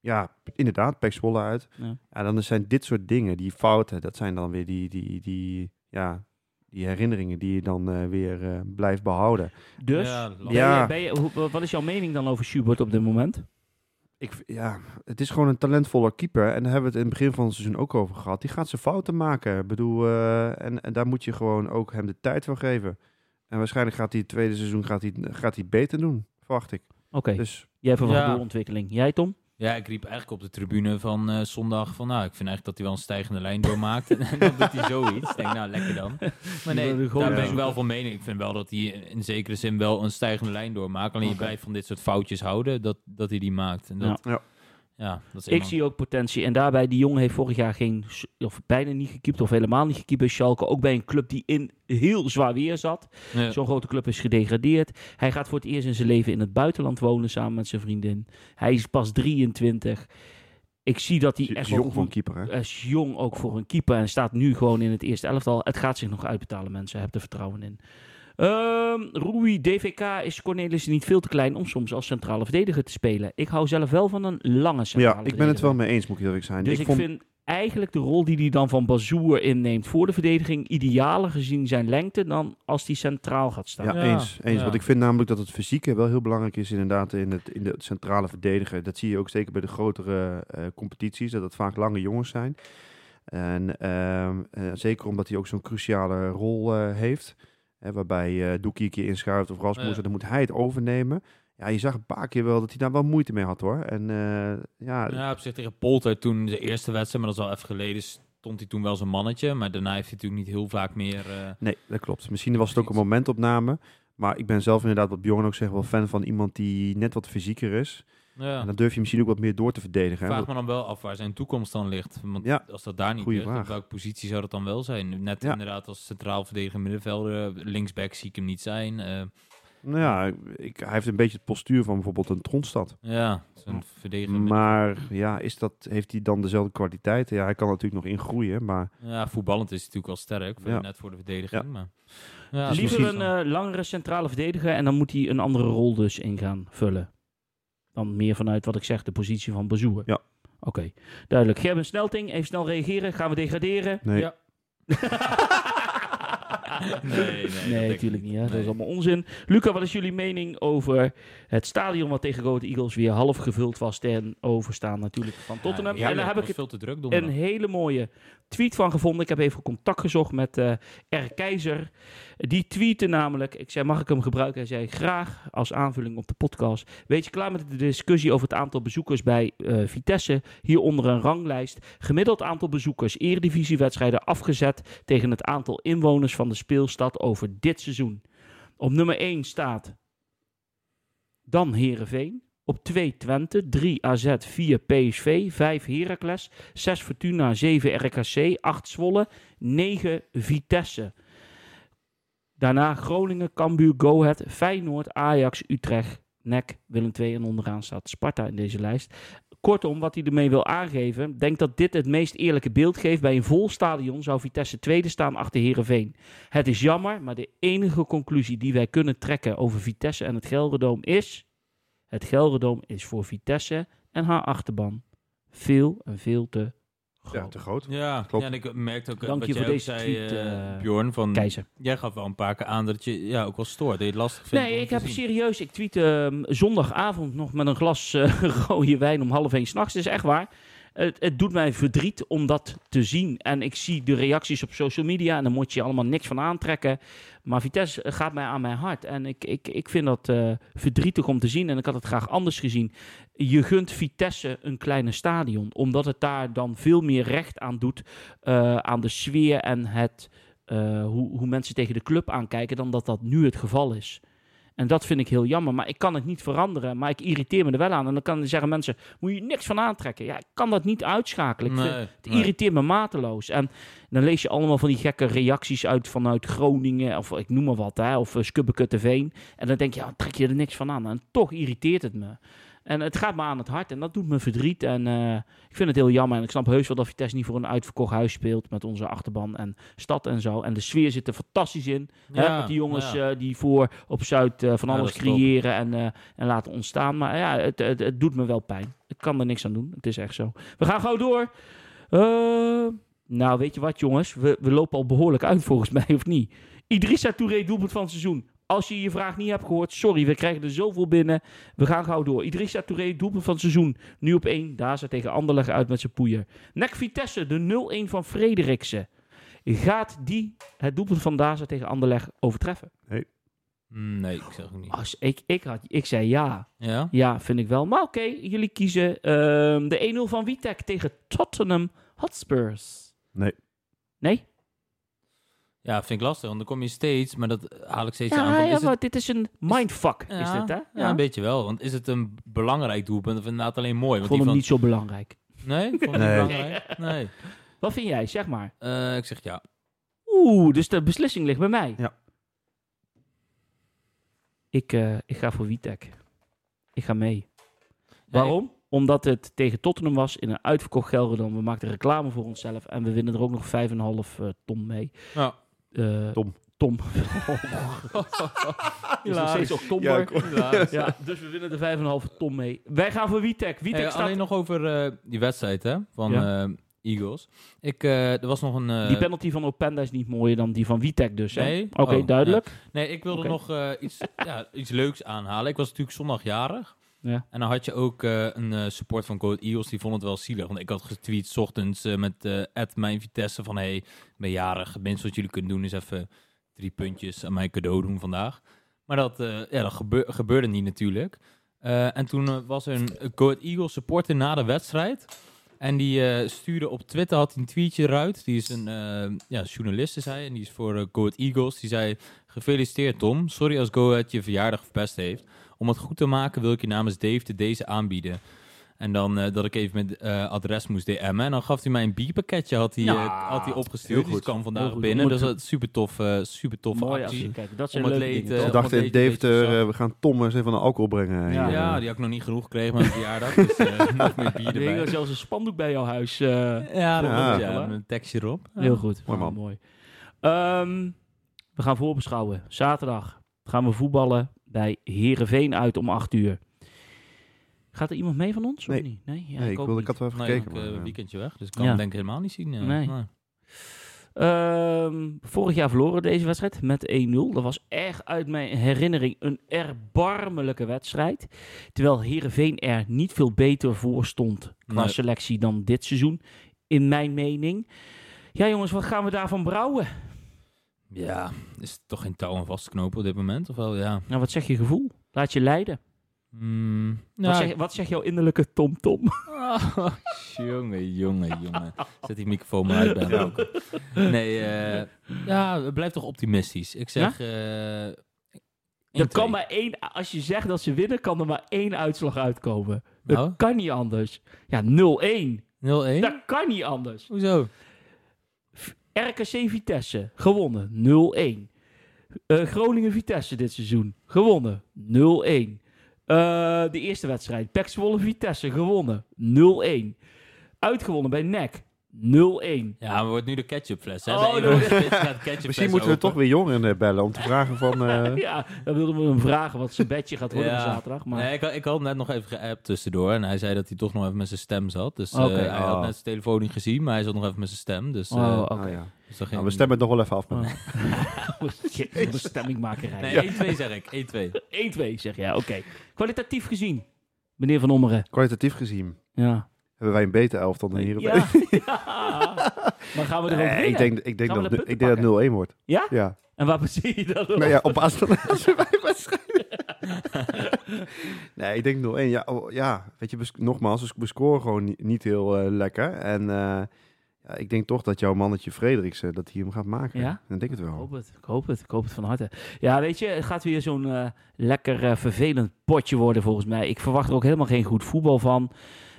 ja, inderdaad, Pek Zwolle uit. Ja. Ja, dan zijn dit soort dingen, die fouten, dat zijn dan weer die, die, die, ja, die herinneringen die je dan eh, weer eh, blijft behouden. Dus, Ja, ben je, ben je, hoe- wat is jouw mening dan over Schubert op dit moment? Ik, ja, het is gewoon een talentvolle keeper. En daar hebben we het in het begin van het seizoen ook over gehad. Die gaat zijn fouten maken. Ik bedoel, eh, en, en daar moet je gewoon ook hem de tijd voor geven. En waarschijnlijk gaat hij het tweede seizoen gaat hij, gaat hij beter doen, verwacht ik. Oké, Dus jij verwacht Ja. doorontwikkeling. Jij, Tom? Ja, ik riep eigenlijk op de tribune van eh, zondag van, nou, ik vind eigenlijk dat hij wel een stijgende lijn doormaakt. *laughs* en dan doet hij zoiets. Ik denk, nou, lekker dan. *laughs* Maar nee, daar ben ik wel van mening. Ik vind wel dat hij in zekere zin wel een stijgende lijn doormaakt. Alleen je blijft van dit soort foutjes houden, dat, dat hij die maakt. En dat, Ja. Ja. dat is Ik zie ook potentie. En daarbij, die jongen heeft vorig jaar geen, of bijna niet gekiept, of helemaal niet gekiept bij Schalke. Ook bij een club die in heel zwaar weer zat. Ja. Zo'n grote club is gedegradeerd. Hij gaat voor het eerst in zijn leven in het buitenland wonen samen met zijn vriendin. Hij is pas 23. Ik zie dat hij is echt jong voor een goed- keeper, hè? Is jong ook voor een keeper en staat nu gewoon in het eerste elftal. Het gaat zich nog uitbetalen, mensen. Heb er vertrouwen in. Ehm Rui DVK is Cornelis niet veel te klein om soms als centrale verdediger te spelen. Ik hou zelf wel van een lange centrale Ja, ik ben het wel verdediger. mee eens, moet ik eerlijk zijn. Dus ik, ik vond, vind eigenlijk de rol die hij dan van Bazoer inneemt voor de verdediging idealer gezien zijn lengte dan als hij centraal gaat staan. Ja, Ja, eens. eens. ja. Want ik vind namelijk dat het fysieke wel heel belangrijk is inderdaad in het, in de centrale verdedigen. Dat zie je ook zeker bij de grotere eh, competities, dat het vaak lange jongens zijn. En ehm, eh, zeker omdat hij ook zo'n cruciale rol eh, heeft. Hè, waarbij eh Doekie een keer inschuift of Rasmussen, Ja. dan moet hij het overnemen. Ja, je zag een paar keer wel dat hij daar wel moeite mee had hoor. En eh, ja, Ja, op zich tegen Polter toen de eerste wedstrijd, maar dat is al even geleden, stond hij toen wel zijn mannetje. Maar daarna heeft hij natuurlijk niet heel vaak meer... eh, Nee, dat klopt. Misschien was het ook een momentopname. Maar ik ben zelf inderdaad, wat Bjorn ook zegt, wel fan van iemand die net wat fysieker is. Ja. En dan durf je misschien ook wat meer door te verdedigen. hè. Vraag me dan wel af waar zijn toekomst dan ligt. Want Ja, als dat daar niet goeie ligt, op welke positie zou dat dan wel zijn? Net Ja. inderdaad als centraal verdediger middenvelder, linksback zie ik hem niet zijn. Eh, Nou ja, ik, hij heeft een beetje het postuur van bijvoorbeeld een Tronstad. ja, zo'n verdediger. Maar ja, is dat, heeft hij dan dezelfde kwaliteiten? Ja, hij kan natuurlijk nog ingroeien, maar Ja, voetballend is hij natuurlijk wel sterk, voor, Ja. net voor de verdediging. Ja. Maar, ja, Dus Liever een eh, langere centrale verdediger en dan moet hij een andere rol dus in gaan vullen. Dan meer vanuit wat ik zeg, de positie van Bazoer. Ja. Oké, duidelijk. Gerben Snelting, even snel reageren. Gaan we degraderen? nee. Ja. *laughs* nee, nee, natuurlijk niet. Hè? Dat is allemaal onzin. Luca, wat is jullie mening over het stadion wat tegen Rode Eagles weer half gevuld was ten overstaan natuurlijk van Tottenham? Ja, en daar heb ik veel te druk een hele mooie tweet van gevonden. Ik heb even contact gezocht met eh R. Keizer. Die tweette namelijk, ik zei mag ik hem gebruiken? Hij zei graag als aanvulling op de podcast. Weet je klaar met de discussie over het aantal bezoekers bij eh, Vitesse? Hieronder een ranglijst. Gemiddeld aantal bezoekers, eredivisiewedstrijden afgezet tegen het aantal inwoners van de speelstad over dit seizoen. Op nummer 1 staat dan Herenveen. Op 2 Twente, 3 AZ, 4 PSV, 5 Heracles, 6 Fortuna, 7 RKC, 8 Zwolle, 9 Vitesse. Daarna Groningen, Cambuur, Go Ahead, Feyenoord, Ajax, Utrecht, NEC, Willem II en onderaan staat Sparta in deze lijst. Kortom, wat hij ermee wil aangeven, denk dat dit het meest eerlijke beeld geeft. Bij een vol stadion zou Vitesse tweede staan achter Herenveen. Het is jammer, maar de enige conclusie die wij kunnen trekken over Vitesse en het Gelderdoom is... Het Gelderdoom is voor Vitesse en haar achterban veel en veel te. Ja, te groot. Ja, Klopt. ja, en ik merkte ook, eh, Dank wat je jij voor ook deze zei, tweet, eh, eh, Bjorn, van, Keizer. jij gaf wel een paar keer aan dat je ja, ook wel stoort, dat je het lastig vindt Nee, ik heb zien. serieus. Ik tweet ehm, zondagavond nog met een glas eh, *laughs* rode wijn om half één s'nachts. Dat is echt waar. Het, het doet mij verdriet om dat te zien. En ik zie de reacties op social media en daar moet je allemaal niks van aantrekken. Maar Vitesse gaat mij aan mijn hart. En ik, ik, ik vind dat eh, verdrietig om te zien. En ik had het graag anders gezien. Je gunt Vitesse een kleine stadion. Omdat het daar dan veel meer recht aan doet. eh, aan de sfeer en het, eh, hoe, hoe mensen tegen de club aankijken. Dan dat dat nu het geval is. En dat vind ik heel jammer. Maar ik kan het niet veranderen. Maar ik irriteer me er wel aan. En dan kan, zeggen mensen, moet je niks van aantrekken. Ja, ik kan dat niet uitschakelen. Vind- het nee. irriteert me mateloos. En dan lees je allemaal van die gekke reacties uit vanuit Groningen. Of ik noem maar wat. Hè, of uh. En dan denk je, ja, trek je er niks van aan. En toch irriteert het me. En het gaat me aan het hart. En dat doet me verdriet. En eh, ik vind het heel jammer. En ik snap heus wel dat Vitesse niet voor een uitverkocht huis speelt. Met onze achterban en stad en zo. En de sfeer zit er fantastisch in. Hè, met die jongens ja. eh, die voor op Zuid eh, van alles creëren en, en laten ontstaan. Maar ja, het, het, het doet me wel pijn. Ik kan er niks aan doen. Het is echt zo. We gaan gauw door. Nou, weet je wat, jongens? We, we lopen al behoorlijk uit, volgens mij, of niet? Idrissa Touré, doelpunt van het seizoen. Als je je vraag niet hebt gehoord, sorry, we krijgen er zoveel binnen. We gaan gauw door. Idrissa Touré, doelpunt van het seizoen. Nu op 1. Daar ze tegen Anderlecht uit met zijn poeier. Nek Vitesse, de 0-1 van Frederiksen. Gaat die het doelpunt van Daza tegen Anderlecht overtreffen? Mm, Nee, ik zeg ook niet. Als ik, ik, had, ik zei ja. Ja? Ja, vind ik wel. Maar oké, jullie kiezen ehm, de 1-0 van Witek tegen Tottenham Hotspurs. Nee. Nee? Ja, vind ik lastig, want dan kom je steeds, maar dat haal ik steeds aan. Ja, van, ja het- dit is een mindfuck, is Ja, dit hè? Ja, een beetje wel. Want is het een belangrijk doelpunt of inderdaad alleen mooi? Ik Want vond die hem van... niet zo belangrijk. Nee, ik vond Nee. niet belangrijk. Nee. Wat vind jij? Zeg maar. Eh, ik zeg ja. Oeh, dus de beslissing ligt bij mij. Ja. Ik, eh, ik ga voor Witek. Ik ga mee. Waarom? Omdat het tegen Tottenham was in een uitverkocht Gelredome. We maakten reclame voor onszelf en we winnen er ook nog 5,5 eh, ton mee. Ja. Eh, Tom. Tom. *laughs* is nog steeds oktober. Ja, Ja, dus we winnen er 5,5 ton mee. Wij gaan voor Witek. Witek Hey, staat... alleen nog over eh, die wedstrijd hè, van Ja. eh, Eagles. Ik, eh, er was nog een... Die penalty van Openda is niet mooier dan die van Witek dus. hè? Nee? Oké, Oh, duidelijk. Nee, ik wilde nog eh, iets, ja, iets leuks aanhalen. Ik was natuurlijk zondag jarig. Ja. En dan had je ook eh, een eh, support van Code Eagles. Die vond het wel zielig. Want ik had getweet ochtends eh, met mijn Vitesse van... Hey, ik ben jarig. Het minste wat jullie kunnen doen is even drie puntjes aan mijn cadeau doen vandaag. Maar dat, ja, dat gebeur- gebeurde niet natuurlijk. En toen was er een Code Eagles supporter na de wedstrijd. En die stuurde op Twitter, had een tweetje eruit. Die is een ja, journalist, is hij. En die is voor Ahead Eagles. Die zei, gefeliciteerd Tom. Sorry als Go je verjaardag verpest heeft. Om het goed te maken wil ik je namens Dave de deze aanbieden. En dan eh, dat ik even met eh, adres moest DM'en. En dan gaf hij mij een bierpakketje, had hij, Ja, eh, had hij opgestuurd. Dus kwam vandaag goed. binnen. Dus dat is super tof, super als actie. je kijkt. Dat zijn Om het leed, dingen? Ze dachten, eh, we gaan Tom eens even een alcohol brengen. Ja. die had ik nog niet genoeg gekregen met mijn verjaardag. Dus *laughs* nog meer bier *laughs* Er er erbij. zelfs een spandoek bij jouw huis. Ja, dat Ja. een tekstje erop. Heel goed. Mooi man. mooi. Ehm, we gaan voorbeschouwen. Zaterdag gaan we voetballen bij Herenveen uit om 8 uur. Gaat er iemand mee van ons? Nee. Of niet? Nee, ja, nee, ik, wilde, niet. ik had wel even Nee, gekeken. ik, eh, maar, eh, weekendje weg, dus ik kan Ja. denk ik helemaal niet zien. ja. Nee. Ehm, vorig jaar verloren deze wedstrijd met 1-0. Dat was erg uit mijn herinnering een erbarmelijke wedstrijd. Terwijl Herenveen er niet veel beter voor stond qua Nee. selectie dan dit seizoen, in mijn mening. Ja, jongens, wat gaan we daarvan brouwen? Ja, is het toch geen touw aan vast te knopen op dit moment? Of wel, ja. Nou, wat zeg je gevoel? Laat je leiden. Mm, Wat, ja, zeg, wat zeg jouw innerlijke tom-tom? Oh, *laughs* jongen, jongen, jongen. Zet die microfoon maar uit, ook. Nee, eh, ja, het blijft toch optimistisch. Ik zeg... eh, Er 1-2. kan maar één, als je zegt dat ze winnen, kan er maar één uitslag uitkomen. Dat Nou? kan niet anders. Ja, 0-1. 0-1? Dat kan niet anders. Hoezo? RKC Vitesse, gewonnen 0-1. Eh, Groningen Vitesse dit seizoen, gewonnen 0-1. Eh, de eerste wedstrijd, PEC Zwolle Vitesse, gewonnen 0-1. Uitgewonnen bij NEC 0-1. Ja, maar wordt nu de ketchupfles. Hè? Oh, de *laughs* ketchupfles Misschien moeten we open. toch weer jongeren eh, bellen om te vragen van... *laughs* eh, Ja, dan wilden we hem vragen wat zijn bedje gaat worden Ja. zaterdag. Maar... Nee, ik, had- ik had net nog even geappt tussendoor. En hij zei dat hij toch nog even met zijn stem zat. Dus eh, hij had Oh. net zijn telefoon niet gezien, maar hij zat nog even met zijn stem. Dus, eh, Oh, oké. nou ja. dus ging- Nou, we stemmen het nog wel even af. Maar. Oh. *laughs* Stemmingmakerij. Nee, 1-2 zeg ik. 1-2. 1-2 zeg jij, oké. Kwalitatief gezien, meneer Van Ommeren. Kwalitatief gezien Ja. Hebben wij een beter elftal dan hier. Ja. ja. *laughs* *laughs* Maar gaan we er ook Nee, ik denk, ik denk, dat, de ik denk dat het 0-1 wordt. Ja? Ja. En waar *laughs* baseer je dat op? Nou ja, op basis van nee, ik denk 0-1. Ja, oh, ja, weet je, nogmaals, we sc- we scoren gewoon niet, niet heel eh, lekker. En eh, Ja, ik denk toch dat jouw mannetje Frederiksen, dat hij hem gaat maken. Ja? Dan denk ik het Ik wel. hoop het, ik hoop het, ik hoop het van harte. Ja, weet je, het gaat weer zo'n eh, lekker eh, vervelend potje worden volgens mij. Ik verwacht er ook helemaal geen goed voetbal van.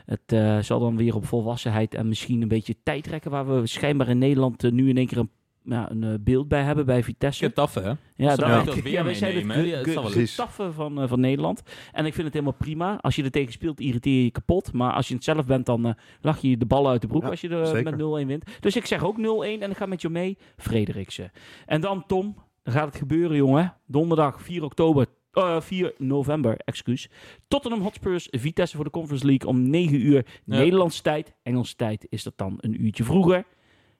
Het eh, zal dan weer op volwassenheid en misschien een beetje tijd trekken... waar we schijnbaar in Nederland eh, nu in één keer een, ja, een eh, beeld bij hebben bij Vitesse. Vitesse. taffe, hè? Ja, dat weer ja, wij zijn het, ja, getaffe van, eh, van Nederland. En ik vind het helemaal prima. Als je er tegen speelt, irriteer je je kapot. Maar als je het zelf bent, dan eh, lach je de bal uit de broek Ja, als je er zeker. met 0-1 wint. Dus ik zeg ook 0-1 en ik ga met je mee, Frederiksen. En dan Tom, dan gaat het gebeuren, jongen. Donderdag 4 oktober. Eh, 4 november, excuus. Tottenham Hotspurs, Vitesse voor de Conference League om 9 uur Ja. Nederlandse tijd. Engelse tijd is dat dan een uurtje vroeger.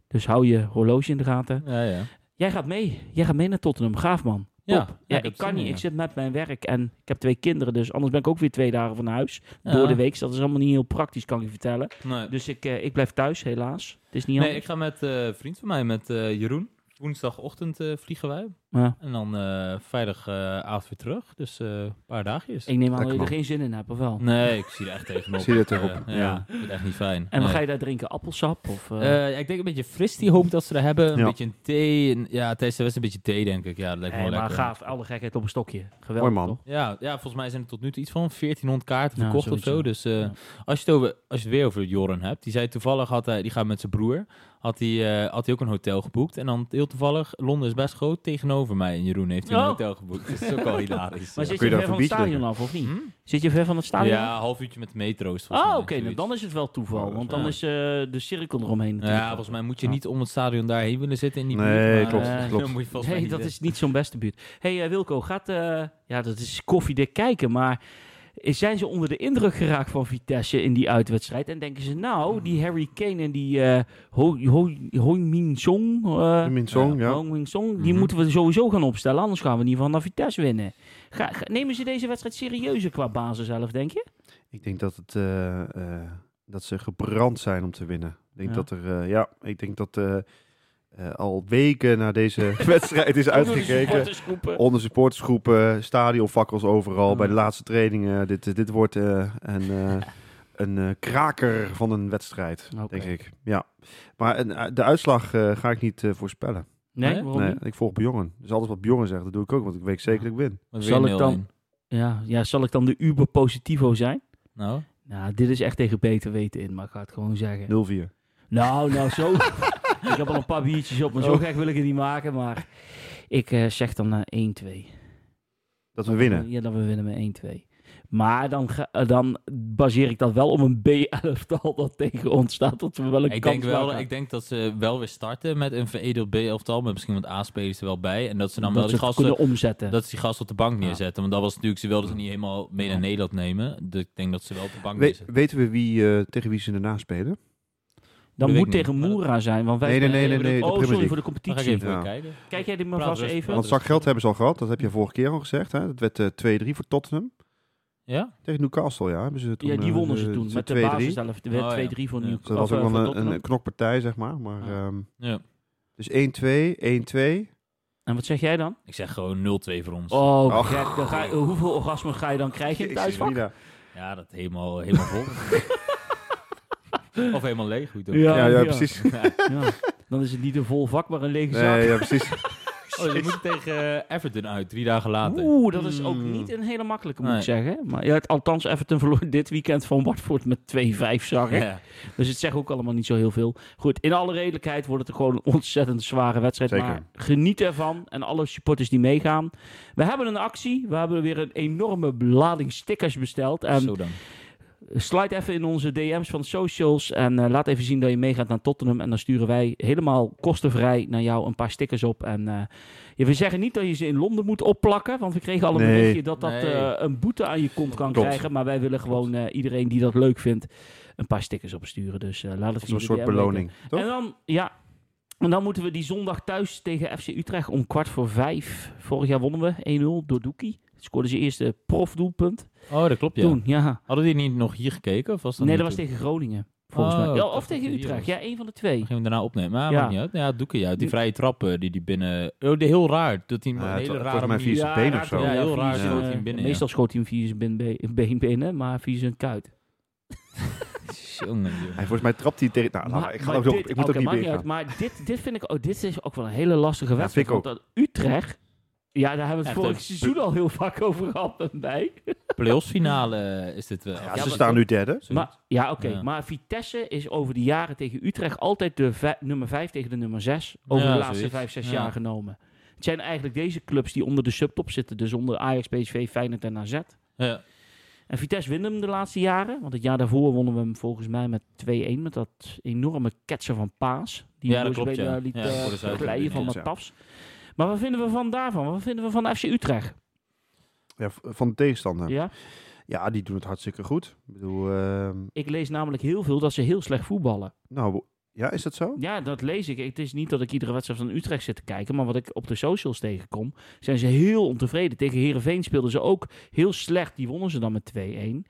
Dus hou je horloge in de gaten. Ja, ja. Jij gaat mee. Jij gaat mee naar Tottenham. Gaaf, man. Ja, Top. ja, Ja, ik kan niet. Ik zit met mijn werk en ik heb twee kinderen, dus anders ben ik ook weer twee dagen van huis. Ja. Door de week. Dus dat is allemaal niet heel praktisch, kan ik je vertellen. Nee, Dus ik, eh, ik blijf thuis, helaas. Het is niet nee anders. ik ga met eh, een vriend van mij, met Jeroen. Woensdagochtend eh, vliegen wij. Ja. En dan eh vrijdagavond weer terug. Dus eh, een paar dagjes. Ik neem aan dat je er geen zin in hebt, of wel? Nee, ik zie er echt tegenop. Zie je er tegenop, ja, ja. ik vind echt niet fijn. En wat Nee. ga je daar drinken? Appelsap? Of, eh, Eh, ja, ik denk een beetje fris die hoop dat ze er hebben. Een Ja. beetje een thee. En, ja, tijdens de wedstrijd een beetje thee, denk ik. Ja, dat lijkt me wel maar lekker. gaaf. Alle gekheid op een stokje. Geweldig, Mooi, man. toch? Ja, ja, volgens mij zijn er tot nu toe iets van 1400 kaarten Ja, verkocht of zo. Dus eh, Ja. als, je het over, als je het weer over Joren hebt. Die zei toevallig, had hij, die gaat met zijn broer. Had hij, eh, had hij ook een hotel geboekt. En dan heel toevallig, Londen is best groot. Tegenover mij en Jeroen heeft hij een Oh. hotel geboekt. Dus dat is ook al hilarisch. *laughs* Maar ja. zit je je ver van het stadion af, of niet? Hm? Zit je ver van het stadion? Ja, een half uurtje met de metro is het volgens Ah, oké. nou, dan is het wel toeval. Want dan Ja. is eh, de cirkel eromheen natuurlijk. Ja, volgens mij moet je Ja. niet om het stadion daarheen willen zitten in die Nee, buurt. maar, klopt, eh, klopt. dan moet je volgens mij Nee, dat is niet zo'n beste buurt. hey, Wilco, gaat... eh, ja, dat is koffiedik kijken, maar... Zijn ze onder de indruk geraakt van Vitesse in die uitwedstrijd? En denken ze, nou, die Harry Kane en die eh Ho Ho Ho-Min Song... eh, Min Song, ja. Ho-Min Song, die Mhm. moeten we sowieso gaan opstellen. Anders gaan we geval naar Vitesse winnen. Ga, ga- nemen ze deze wedstrijd serieuzer qua basis zelf, denk je? Ik denk dat, het, eh, dat ze gebrand zijn om te winnen. Ik denk Ja. dat er, ja, ik denk dat eh, eh, al weken naar deze *laughs* wedstrijd is uitgekeken. Supportersgroepen. Onder supportersgroepen, stadionfakkels overal, bij de laatste trainingen. Dit, dit wordt eh, een, eh, *laughs* een eh, kraker van een wedstrijd, denk ik. Ja. Maar eh, de uitslag eh, ga ik niet eh, voorspellen. Nee, Nee? waarom Nee, niet? ik volg Bjorn. Dus alles wat Bjorn zegt, dat doe ik ook, want ik weet zeker dat ik win. Wat Zal ik dan- 0-1. Ja, ja, zal ik dan de Uber Positivo zijn? Nou, Nou, dit is echt tegen beter weten in, maar ik ga het gewoon zeggen. 0-4. Nou, nou zo. *laughs* ik heb al een paar biertjes op, maar zo Oh. gek wil ik het niet maken. Maar ik eh, zeg dan eh 1-2. Dat we winnen. Ja, dat we winnen met 1-2. Maar dan, ga- eh, dan baseer ik dat wel op een B-elftal dat tegen ons staat. Dat we wel een ik kans denk, wel, ik denk dat ze wel weer starten met een veredeld B-elftal. Met misschien wat A-spelers er wel bij. En dat ze dan dat wel ze die gasten... kunnen omzetten. Dat ze die gasten op de bank Ja. neerzetten. Want dat was natuurlijk, ze wilden ze niet helemaal mee naar. Nederland nemen. Dus ik denk dat ze wel op de bank We- neerzetten. weten we wie, eh, tegen wie ze daarna spelen? Dan moet tegen Moera zijn. Want wij Nee, nee, nee, nee, nee, de Oh, sorry voor de competitie. even Ja. kijken. Kijk jij die maar vast even? Want zakgeld hebben ze al gehad. Dat heb je vorige keer al gezegd. Hè? Dat werd eh, 2-3 voor Tottenham. Ja? Tegen Newcastle, ja. Hebben ze toen, Ja, die eh, wonnen ze eh, toen. Met de 2-3. basis zelf. Er werd Oh, ja. 2-3 voor Ja. Nieuw. Dus dat was ook eh, wel een, knokpartij, zeg maar. maar Ja. ehm, Ja. dus 1-2, 1-2. En wat zeg jij dan? Ik zeg gewoon 0-2 voor ons. Oh, gek. Dan ga je- hoeveel orgasmen ga je dan krijgen in het thuisvak? Ja, dat helemaal, helemaal vol. *laughs* of helemaal leeg. Goed. Ja, ja, precies. *laughs* Ja. Dan is het niet een vol vak, maar een lege zak. Nee, ja, precies. *laughs* Oh, ze moeten tegen eh, Everton uit, drie dagen later. Oeh, dat is ook Mm. niet een hele makkelijke, moet Nee. ik zeggen. Maar ja, het, althans, Everton verloor dit weekend van Watford met 2-5, zag ik. Ja. Dus het zegt ook allemaal niet zo heel veel. Goed, in alle redelijkheid wordt het gewoon een ontzettend zware wedstrijd. Zeker. Maar geniet ervan. En alle supporters die meegaan. We hebben een actie. We hebben weer een enorme lading stickers besteld. En Zo dan. Slide even in onze DM's van de socials en eh, laat even zien dat je meegaat naar Tottenham. En dan sturen wij helemaal kostenvrij naar jou een paar stickers op. En eh, ja, we zeggen niet dat je ze in Londen moet opplakken, want we kregen al een Nee. berichtje dat dat Nee. eh, een boete aan je kont kan Klopt. krijgen. Maar wij willen gewoon eh, iedereen die dat leuk vindt een paar stickers opsturen. Dus eh, laat het Dat is een soort beloning. En dan, ja, en dan moeten we die zondag thuis tegen FC Utrecht om kwart voor vijf. Vorig jaar wonnen we 1-0 door Doekie. Scoorde zijn eerste profdoelpunt. Oh, dat klopt, ja. Toen, ja. Hadden die niet nog hier gekeken? Of was dat Nee, dat was tegen Groningen. Volgens Oh, mij. Ja, of tegen Utrecht. Ja, een van de twee. Dan gingen we daarna opnemen. Maar Ja. maakt niet uit. Ja, doeken ja. Die vrije trappen die die binnen... Oh, die heel raar. Dat hij Ja, hele rare maar manier- via zijn been of zo. Ja, heel raar schoot hij hem eh, binnen, Meestal schoot hij hem via zijn been, been binnen, maar via zijn kuit. *laughs* Jongen, jongen. Hij, volgens mij trapt hij tegen... Nou, maar, ik, ga ook dit- ik moet ook niet meer. Maar dit, dit vind ik, oh, dit is ook wel een hele lastige wedstrijd. vind ik want dat Utrecht, ja, daar hebben we het vorig seizoen al heel vaak over gehad met mij. *laughs* Playoffs finale is dit wel. Ja, Ja, ze maar- staan nu derde. Maar, ja, oké. Ja. Maar Vitesse is over de jaren tegen Utrecht altijd de nummer 5 tegen de nummer 6 over Ja, de laatste zoiets. 5, 6 Ja. jaar genomen. Het zijn eigenlijk deze clubs die onder de subtop zitten. Dus onder Ajax, PSV, Feyenoord en AZ. Ja. En Vitesse wint hem de laatste jaren. Want het jaar daarvoor wonnen we hem volgens mij met 2-1. Met dat enorme ketsen van Paas. Die Ja, dat klopt, ja. liet Ja, eh, glijden van ja. Matafs. Maar wat vinden we van daarvan? Wat vinden we van FC Utrecht? Ja, van de tegenstander. Ja. Ja? die doen het hartstikke goed. Ik bedoel, ehm, Ik lees namelijk heel veel dat ze heel slecht voetballen. nou, ja, is dat zo? Ja, dat lees ik. Het is niet dat ik iedere wedstrijd van Utrecht zit te kijken, maar wat ik op de socials tegenkom, zijn ze heel ontevreden. Tegen Herenveen speelden ze ook heel slecht. Die wonnen ze dan met 2-1.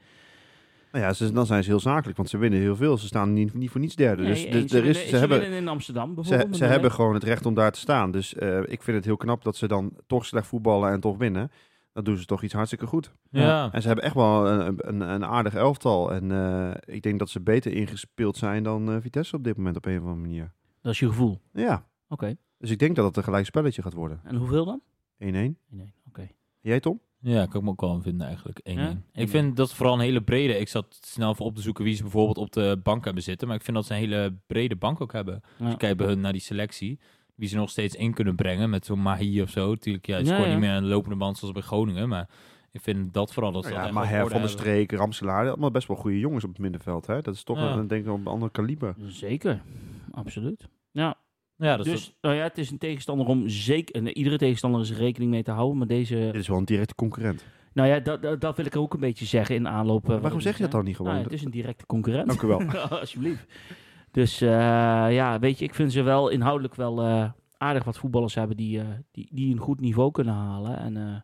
Nou ja, ze, dan zijn ze heel zakelijk, want ze winnen heel veel. Ze staan niet, niet voor niets derde. Nee, dus eens. ze, er is, winnen, ze, hebben, winnen in Amsterdam ze, bijvoorbeeld. ze hebben gewoon het recht om daar te staan. Dus eh, ik vind het heel knap dat ze dan toch slecht voetballen en toch winnen. Dan doen ze toch iets hartstikke goed. Ja. En ze hebben echt wel een, een, een aardig elftal. En eh, ik denk dat ze beter ingespeeld zijn dan eh, Vitesse op dit moment op een of andere manier. Dat is je gevoel. Ja, Oké. dus ik denk dat het een gelijk spelletje gaat worden. 1-1. En hoeveel dan? 1-1. Nee, oké. Jij Tom? Ja, kan ik me ook wel aan vinden eigenlijk. 1-1. Ja? Ik vind dat vooral een hele brede. Ik zat snel even op te zoeken wie ze bijvoorbeeld op de bank hebben zitten. Maar ik vind dat ze een hele brede bank ook hebben. Als Ja. je kijkt bij hun naar die selectie. Wie ze nog steeds in kunnen brengen met zo'n Mahi of zo. Tuurlijk, ja, ze Ja, scoren ja. niet meer aan de lopende band zoals bij Groningen. Maar ik vind dat vooral dat ze dat ja, maar Her van der hebben. Streek, Ramselaar, allemaal best wel goede jongens op het middenveld. Hè? Dat is toch Ja. een, denk ik op een ander kaliber. Zeker. Absoluut. Ja, Ja, dat is dus nou ja, het is een tegenstander om zeker... en Iedere tegenstander is er rekening mee te houden, maar deze... Dit is wel een directe concurrent. Nou ja, dat, dat, dat wil ik ook een beetje zeggen in aanloop. eh, Waarom zeg je dat dan niet gewoon? Nou ja, het is een directe concurrent. Dank u wel. *laughs* Alsjeblieft. Dus eh, ja, weet je, ik vind ze wel inhoudelijk wel eh, aardig wat voetballers hebben die, eh, die, die een goed niveau kunnen halen. En eh,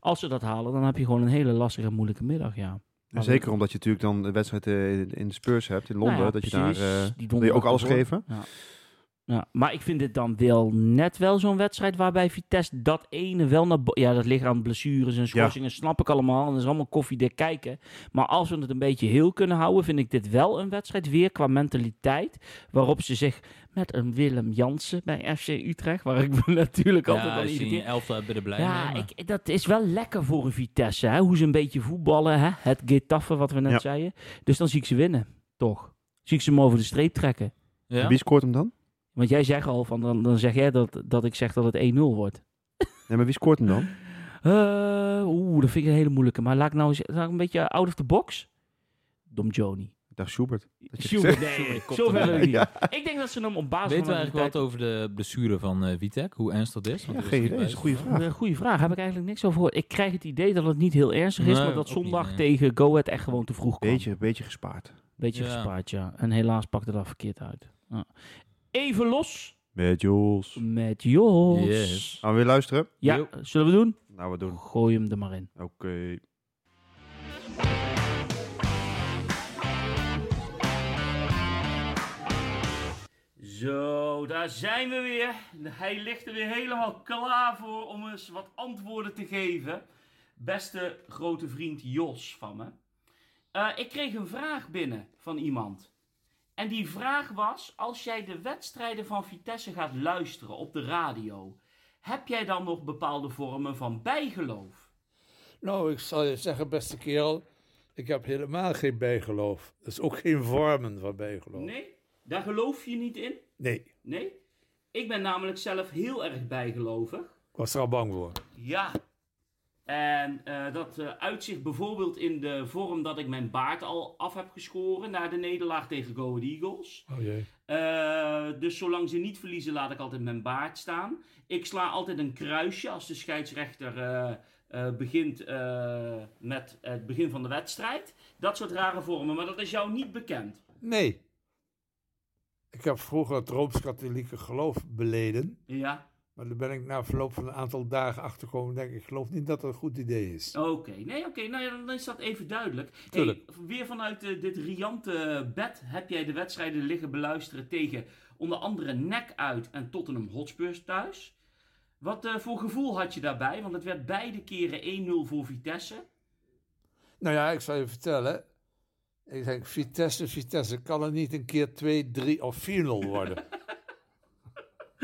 als ze dat halen, dan heb je gewoon een hele lastige en moeilijke middag, ja. En zeker omdat je natuurlijk dan de wedstrijd in- de Spurs hebt in Londen. Nou ja, dat je daar... eh, Die wil je donderdag ook alles geven? Ja. Ja, maar ik vind dit dan wel net wel zo'n wedstrijd waarbij Vitesse dat ene wel naar... Ja, dat ligt aan blessures en schorsingen, snap ik allemaal. En dat is allemaal koffiedik kijken. Maar als we het een beetje heel kunnen houden, vind ik dit wel een wedstrijd weer qua mentaliteit. Waarop ze zich met een Willem Jansen bij FC Utrecht, waar ik me *laughs* natuurlijk altijd al iedere in keer... elftal hebben er blij Ja, mee. ik, dat is wel lekker voor een Vitesse, hè? hoe ze een beetje voetballen. Hè? Het Getafe, wat we net Ja. zeiden. Dus dan zie ik ze winnen, toch? Zie ik ze hem over de streep trekken. Wie scoort hem dan? Want jij zegt al, van, dan, dan zeg jij dat, dat ik zeg dat het 1-0 wordt. Nee, maar wie scoort hem dan? *laughs* Eh, Oeh, dat vind ik een hele moeilijke. Maar laat ik nou eens laat ik een beetje out of the box. Dom Joni. Ik dacht Schubert. Schubert, nee, zo ver ik niet. Ja. Ik denk dat ze hem op basis Weten we van eigenlijk wat over de blessure van eh Vitek? Hoe ernstig dat is? Ja, geen idee. is een goede vraag. Een goede vraag. Heb ik eigenlijk niks over gehoord. Ik krijg het idee dat het niet heel ernstig is, Nee, maar dat niet, zondag nee. tegen Go Ahead echt gewoon te vroeg kwam. Beetje, beetje gespaard. Beetje Ja. gespaard, ja. En helaas pakte dat verkeerd uit. Ja. Even los Met Jules. met Jos. Yes. Gaan we weer luisteren? Ja, zullen we doen? Nou, we doen. Gooi hem er maar in. Oké. Zo, daar zijn we weer. Hij ligt er weer helemaal klaar voor om eens wat antwoorden te geven. Beste grote vriend Jos van me. Eh, ik kreeg een vraag binnen van iemand. En die vraag was: als jij de wedstrijden van Vitesse gaat luisteren op de radio, heb jij dan nog bepaalde vormen van bijgeloof? Nou, ik zal je zeggen, beste kerel, ik heb helemaal geen bijgeloof. Dus ook geen vormen van bijgeloof. Nee? Daar geloof je niet in? Nee, Nee? Ik ben namelijk zelf heel erg bijgelovig. ik was er al bang voor. Ja. En eh, dat eh, uitzicht bijvoorbeeld in de vorm dat ik mijn baard al af heb geschoren na de nederlaag tegen Go Ahead Eagles. Oh jee. Eh, dus zolang ze niet verliezen, laat ik altijd mijn baard staan. Ik sla altijd een kruisje als de scheidsrechter eh, eh, begint eh, met het begin van de wedstrijd. Dat soort rare vormen, maar dat is jou niet bekend. Nee. Ik heb vroeger het Rooms-Katholieke geloof beleden. Ja, Maar daar ben ik na verloop van een aantal dagen achtergekomen. Denk ik, ik geloof niet dat het een goed idee is. oké. Nee, oké. Nou ja, dan is dat even duidelijk. Hey, Tuurlijk. weer vanuit eh, dit riante bed heb jij de wedstrijden liggen beluisteren tegen onder andere NEC uit en Tottenham Hotspurs thuis. Wat eh, voor gevoel had je daarbij? Want het werd beide keren 1-0 voor Vitesse. Nou ja, ik zal je vertellen. Ik denk, Vitesse, Vitesse, kan het niet een keer 2, 3 of 4-0 worden? *laughs*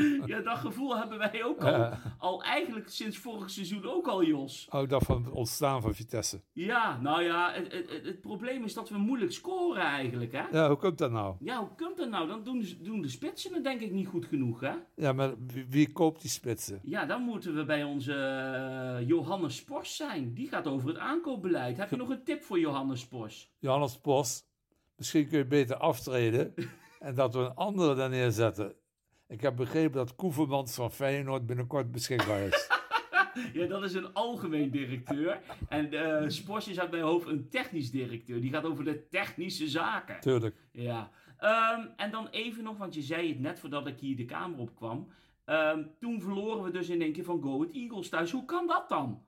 *laughs* Ja, dat gevoel hebben wij ook al. Al eigenlijk sinds vorig seizoen ook al, Jos. Hou dat van het ontstaan van Vitesse. Ja, nou ja, het, het, het, het probleem is dat we moeilijk scoren eigenlijk, hè? Ja, hoe komt dat nou? Ja, hoe komt dat nou? Dan doen de, doen de spitsen het denk ik niet goed genoeg, hè? Ja, maar wie, wie koopt die spitsen? Ja, dan moeten we bij onze eh, Johannes Spors zijn. Die gaat over het aankoopbeleid. Heb je nog een tip voor Johannes Spors? Johannes Post, misschien kun je beter aftreden *laughs* en dat we een andere daar neerzetten. Ik heb begrepen dat Koevermans van Feyenoord binnenkort beschikbaar is. *laughs* Ja, dat is een algemeen directeur. En eh Spors is uit mijn hoofd een technisch directeur. Die gaat over de technische zaken. Tuurlijk. Ja. Ehm, en dan even nog, want je zei het net voordat ik hier de kamer op kwam. Ehm, toen verloren we dus in één keer van Go Ahead Eagles thuis. Hoe kan dat dan?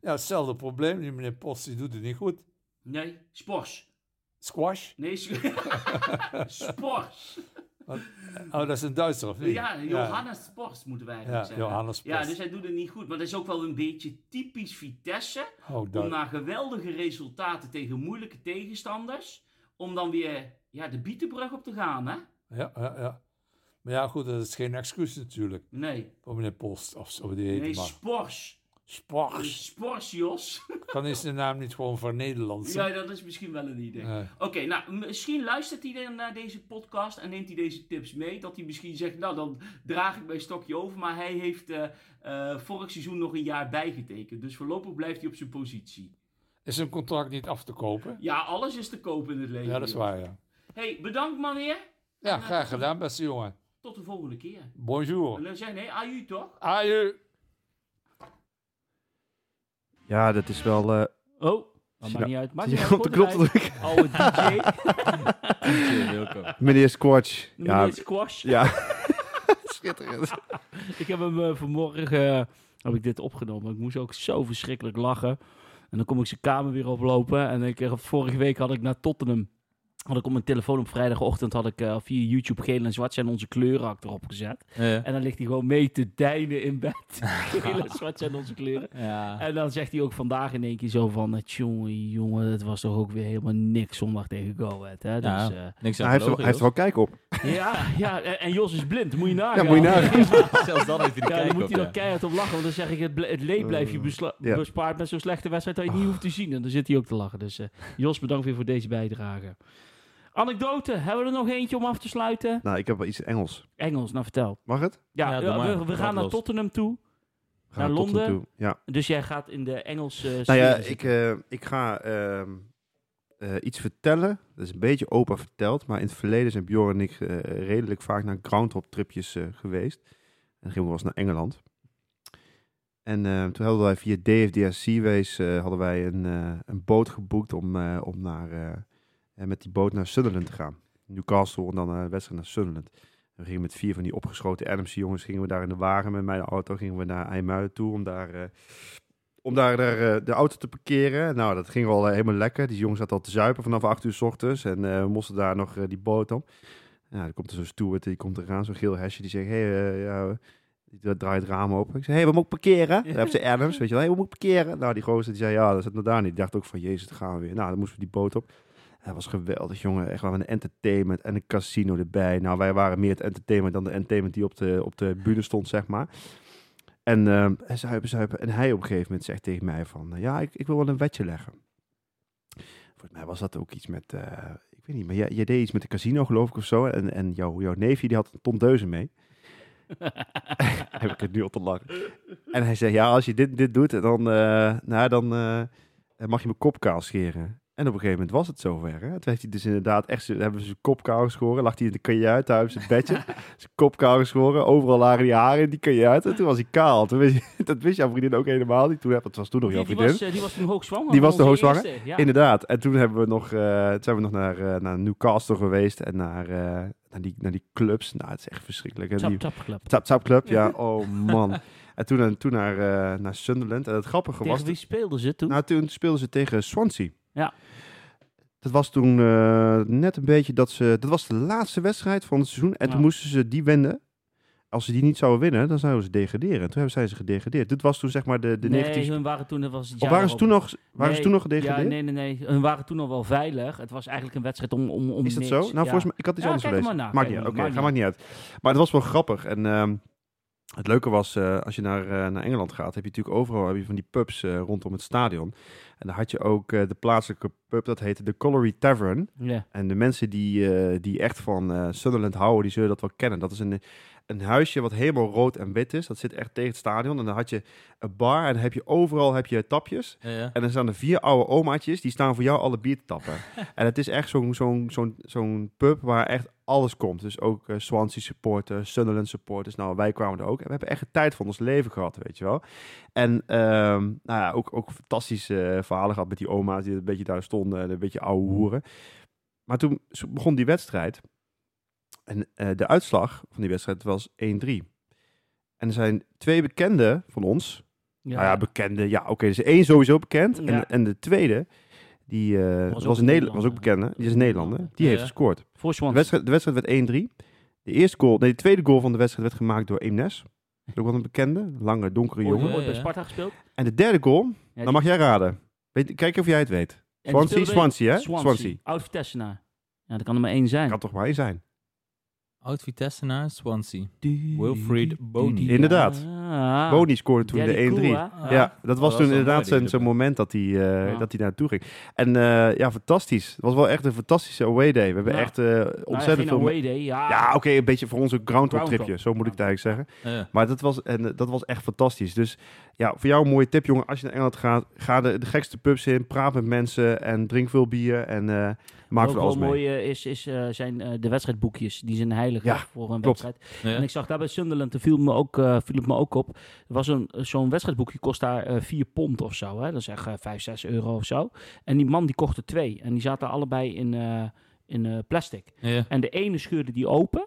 Ja, hetzelfde probleem. Die meneer Post die doet het niet goed. Nee, Spors. Squash? Nee, S- *laughs* Spors. Oh, dat is een Duitser of niet? Ja, Johannes Spors moeten wij eigenlijk Ja, zeggen. Johannes Ja, dus hij doet het niet goed. Maar dat is ook wel een beetje typisch Vitesse. Oh, Om dat. na geweldige resultaten tegen moeilijke tegenstanders... om dan weer ja, de bietenbrug op te gaan, hè? Ja, ja, ja. Maar ja, goed, dat is geen excuus natuurlijk. Nee, Voor meneer Post of zo die heet nee. Spors. Spors, Jos. *laughs* Dan is de naam niet gewoon voor Nederlands. Ja, dat is misschien wel een idee. Nee. Oké, nou, misschien luistert hij dan naar deze podcast en neemt hij deze tips mee. Dat hij misschien zegt, nou, dan draag ik mijn stokje over. Maar hij heeft eh, eh, vorig seizoen nog een jaar bijgetekend. Dus voorlopig blijft hij op zijn positie. Is een contract niet af te kopen? Ja, alles is te koop in het leven. Ja, dat is waar, ja. hey, bedankt man weer. Ja, graag gedaan, beste jongen. Tot de volgende keer. Bonjour. We zeggen, nee, aju toch? Aju. Ja, dat is wel... eh Oh, dat maakt niet uit. Maakt je niet op de knop te drukken. Oude *laughs* DJ, Wilco. Meneer Squatch. Ja, meneer Squash. ja. *laughs* schitterend. Ik heb hem eh, vanmorgen eh, heb ik dit opgenomen. Ik moest ook zo verschrikkelijk lachen. En dan kom ik zijn kamer weer oplopen. En ik, eh, vorige week had ik naar Tottenham. Had ik op mijn telefoon op vrijdagochtend had ik eh, via YouTube geel en zwart zijn onze kleuren achterop gezet. En dan ligt hij gewoon mee te deinen in bed. *laughs* geel en zwart zijn onze kleuren. ja. En dan zegt hij ook vandaag in één keer zo van... eh, Jongen, jongen, het was toch ook weer helemaal niks zondag tegen Go Ahead. Hè? Dus, Ja. eh, Niks hij heeft, er, hij heeft er wel kijk op. ja, ja, en en Jos is blind. Moet je nagaan. Ja, moet je nagaan. *laughs* Zelfs dan heeft hij de Ja, kijk dan moet op, hij ja. nog keihard op lachen. Want dan zeg ik, het, het leed blijf je bespaard met zo'n slechte wedstrijd dat je niet hoeft te zien. En dan zit hij ook te lachen. Dus eh, Jos, bedankt weer voor deze bijdrage. Anekdote, hebben we er nog eentje om af te sluiten? Nou, ik heb wel iets Engels. Engels, nou vertel. Mag het? Ja, Ja, doe ja, maar. we, gaan naar. Tottenham toe. We Naar tot Londen? naartoe. Ja. Dus jij gaat in de Engelse Nou sfeer ja, zitten. ik, eh, ik ga ehm, eh, iets vertellen. Dat is een beetje open verteld. Maar in het verleden zijn Bjorn en ik eh, redelijk vaak naar groundhop tripjes eh, geweest. En gingen we wel eens naar Engeland. En eh, toen hadden wij via DFDS Seaways eh, hadden wij een, eh, een boot geboekt om, eh, om naar, eh, eh, met die boot naar Sunderland te gaan. Newcastle en dan een wedstrijd naar Sunderland. We gingen met vier van die opgeschoten Adams jongens gingen we daar in de wagen met mijn auto gingen we naar IJmuiden toe om daar, eh, om daar, daar, eh, de auto te parkeren. Nou, dat ging eh, helemaal lekker. Die jongens zaten al te zuipen vanaf 8 uur s ochtends en eh, we moesten daar nog eh, die boot op. Ja, dan komt er zo'n steward, die komt eraan, zo'n geel hesje, die zegt, hey, eh, ja, die draait het raam open. Ik zei, hey, we moeten parkeren. Dan hebben ze Adams, weet je wel, hey, we moeten parkeren. Nou, die gozer, die zei, ja, dat zit nog daar niet. Die dacht ook van, jezus, gaan we weer. Nou, dan moesten we die boot op. Dat was geweldig, jongen. Echt wel een entertainment en een casino erbij. Nou, wij waren meer het entertainment dan de entertainment die op de, op de bühne stond, zeg maar. En uh, zuipen, zuipen. En hij op een gegeven moment zegt tegen mij van... ja, ik, ik wil wel een wetje leggen. Volgens mij was dat ook iets met... eh, ik weet niet, maar jij, jij deed iets met de casino, geloof ik, of zo. En, en jouw, jouw neefje, die had een ton deuzen mee. *laughs* Heb ik het nu op te lachen. En hij zei, ja, als je dit, dit doet, dan, eh, nou, dan eh, mag je mijn kop kaal scheren. En op een gegeven moment was het zover. Hè? Toen heeft hij dus inderdaad echt, hebben ze zijn kop kaal geschoren. Lag hij in de kajuit, daar op zijn bedje. *laughs* zijn kop kaal geschoren. Overal lagen die haren in die kajuit. En toen was hij kaal. Toen wist je, *laughs* dat wist jouw vriendin ook helemaal niet. Toen, dat was toen nog jouw die, die, vriendin. was, eh, die was toen hoogzwanger. Die was toen hoogzwanger? eerste, Ja. Inderdaad. En toen hebben we nog, eh, toen zijn we nog naar, eh, naar Newcastle geweest. En naar, eh, naar, die, naar die clubs. Nou, het is echt verschrikkelijk. hè. Tap, Die, tap club. Tap Tap Club, ja. *laughs* Oh man. En toen, en toen naar, naar Sunderland. En het grappige was... Tegen wie speelden ze toen? Nou, toen speelden ze tegen Swansea. Ja. Dat was toen eh, net een beetje dat ze... Dat was de laatste wedstrijd van het seizoen. En toen moesten ze die winnen. Op als ze die niet zouden winnen, dan zouden ze degraderen. En toen hebben zij ze gedegradeerd. Dit was toen zeg maar de, de nee, 19... hun waren toen, was het Of jaar waren ze toen nog, waren ze toen nog gedegradeerd? Ja, nee, nee, nee. Hun waren toen nog wel veilig. Het was eigenlijk een wedstrijd om, om, om Is dat niks. zo? Nou, Ja. volgens mij, ik had iets Ja, anders gelezen. Maakt niet uit. Oké, maakt ga maar niet uit. Maar het was wel grappig. En ehm, het leuke was, eh, als je naar, eh, naar Engeland gaat, heb je natuurlijk overal heb je van die pubs eh, rondom het stadion. En dan had je ook de plaatselijke pub, dat heette de Colliery Tavern. Ja. En de mensen die, die echt van Sunderland houden, die zullen dat wel kennen. Dat is een, een huisje wat helemaal rood en wit is. Dat zit echt tegen het stadion. En dan had je een bar en dan heb je overal heb je tapjes. Ja, ja. En dan staan er vier oude omaatjes, die staan voor jou alle bier te tappen. *laughs* en het is echt zo'n zo'n zo'n zo'n pub waar echt alles komt. Dus ook eh, Swansea supporters, Sunderland supporters. Nou, wij kwamen er ook. En we hebben echt een tijd van ons leven gehad, weet je wel. En ehm, nou ja, ook, ook fantastische eh, verhalen gehad met die oma's die een beetje daar stonden. en Een beetje ouwe hoeren. Maar toen begon die wedstrijd. En eh, de uitslag van die wedstrijd was 1-3. En er zijn twee bekenden van ons, Ja. nou ja, bekende. Ja, oké. dus één sowieso bekend. Ja. En, en de tweede, die eh, Was was, ook was bekend. hè? Die is een Nederlander. Die Ja, heeft ja. gescoord. Voor De wedstrijd, de wedstrijd werd 1-3. De eerste goal, nee, de tweede goal van de wedstrijd werd gemaakt door Eemnes. Ook wel een bekende, lange, donkere jongen. ooit bij. Sparta gespeeld. En de derde goal, Ja, dan mag jij raden. Weet, kijk of jij het weet. Swansea, Swansea, hè? Swansea. Swansea. Oud Vitessenaar. Ja, dat kan er maar één zijn. Kan toch maar één zijn. Oud Vitesse naar Swansea. Wilfried Bony. Inderdaad. Ah. Boni scoorde toen de 1-3. Cool, hè? Ah. Ja, dat was dat toen was inderdaad zo'n moment dat hij, eh, Ja. dat hij naartoe ging. En eh, ja, fantastisch. Het was wel echt een fantastische away day. We hebben Ja. echt eh, Nou ja, ontzettend geen veel... away day, ja. Ja, oké, een beetje voor onze groundhog Groundhog. tripje. Zo moet ik het eigenlijk zeggen. Ja. Maar dat was, en, dat was echt fantastisch. Dus ja, voor jou een mooie tip, jongen. Als je naar Engeland gaat, ga de, de gekste pubs in. Praat met mensen en drink veel bier. En eh, maak Ook wel alles mee. mooi eh, is, is, zijn de wedstrijdboekjes. Die zijn heilig Ja, voor een klopt. wedstrijd. Ja. En ik zag daar bij Sunderland, viel, me ook, eh, viel het me ook op. Er was een, zo'n wedstrijdboekje, kost daar eh 4 pond of zo. Hè? Dat is echt eh, 5, 6 euro of zo. En die man die kocht er twee. En die zaten allebei in, eh, in eh, plastic. Ja. En de ene scheurde die open.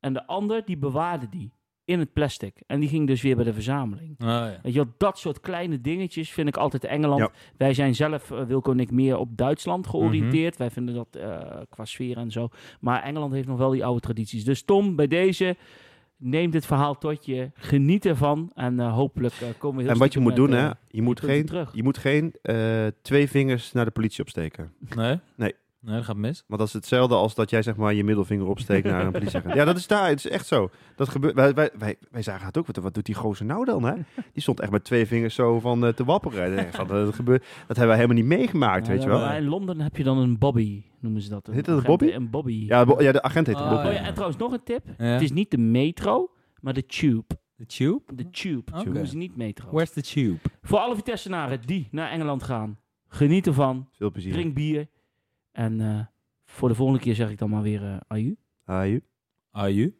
En de ander die bewaarde die in het plastic. En die ging dus weer bij de verzameling. Ah, ja. Weet je dat soort kleine dingetjes vind ik altijd Engeland. Ja. Wij zijn zelf, eh, Wilco en ik, meer op Duitsland georiënteerd. Mhm. Wij vinden dat eh, qua sfeer en zo. Maar Engeland heeft nog wel die oude tradities. Dus Tom, bij deze, neem dit verhaal tot je. Geniet ervan. En eh, hopelijk eh, komen we heel En wat je moet doen, hè, eh, je moet geen, terug. je moet geen eh, twee vingers naar de politie opsteken. Nee? Nee. Nee, dat gaat mis. Want dat is hetzelfde als dat jij zeg maar je middelvinger opsteekt naar een politieagent. Ja, dat is daar. Het is echt zo. Dat gebeurt. Wij, wij, wij, wij zagen het ook. Wat, wat doet die gozer nou dan? Hè? Die stond echt met twee vingers zo van eh, te wapperen. Dat, gebeurt, dat hebben wij helemaal niet meegemaakt, Ja, weet je wel? In Londen heb je dan een bobby, noemen ze dat. Heet dat een bobby? Een bobby. Ja, bo- ja, de agent heet de Oh, Bobby. Oh ja, en trouwens nog een tip. Ja. Het is niet de metro, maar de tube. De tube? De tube. Oké. Noemen ze niet metro. Where's the tube? Voor alle Vitessenaren die naar Engeland gaan, geniet ervan. Veel plezier. Drink bier. En eh, voor de volgende keer zeg ik dan maar weer uh, aju. Aju. Are you?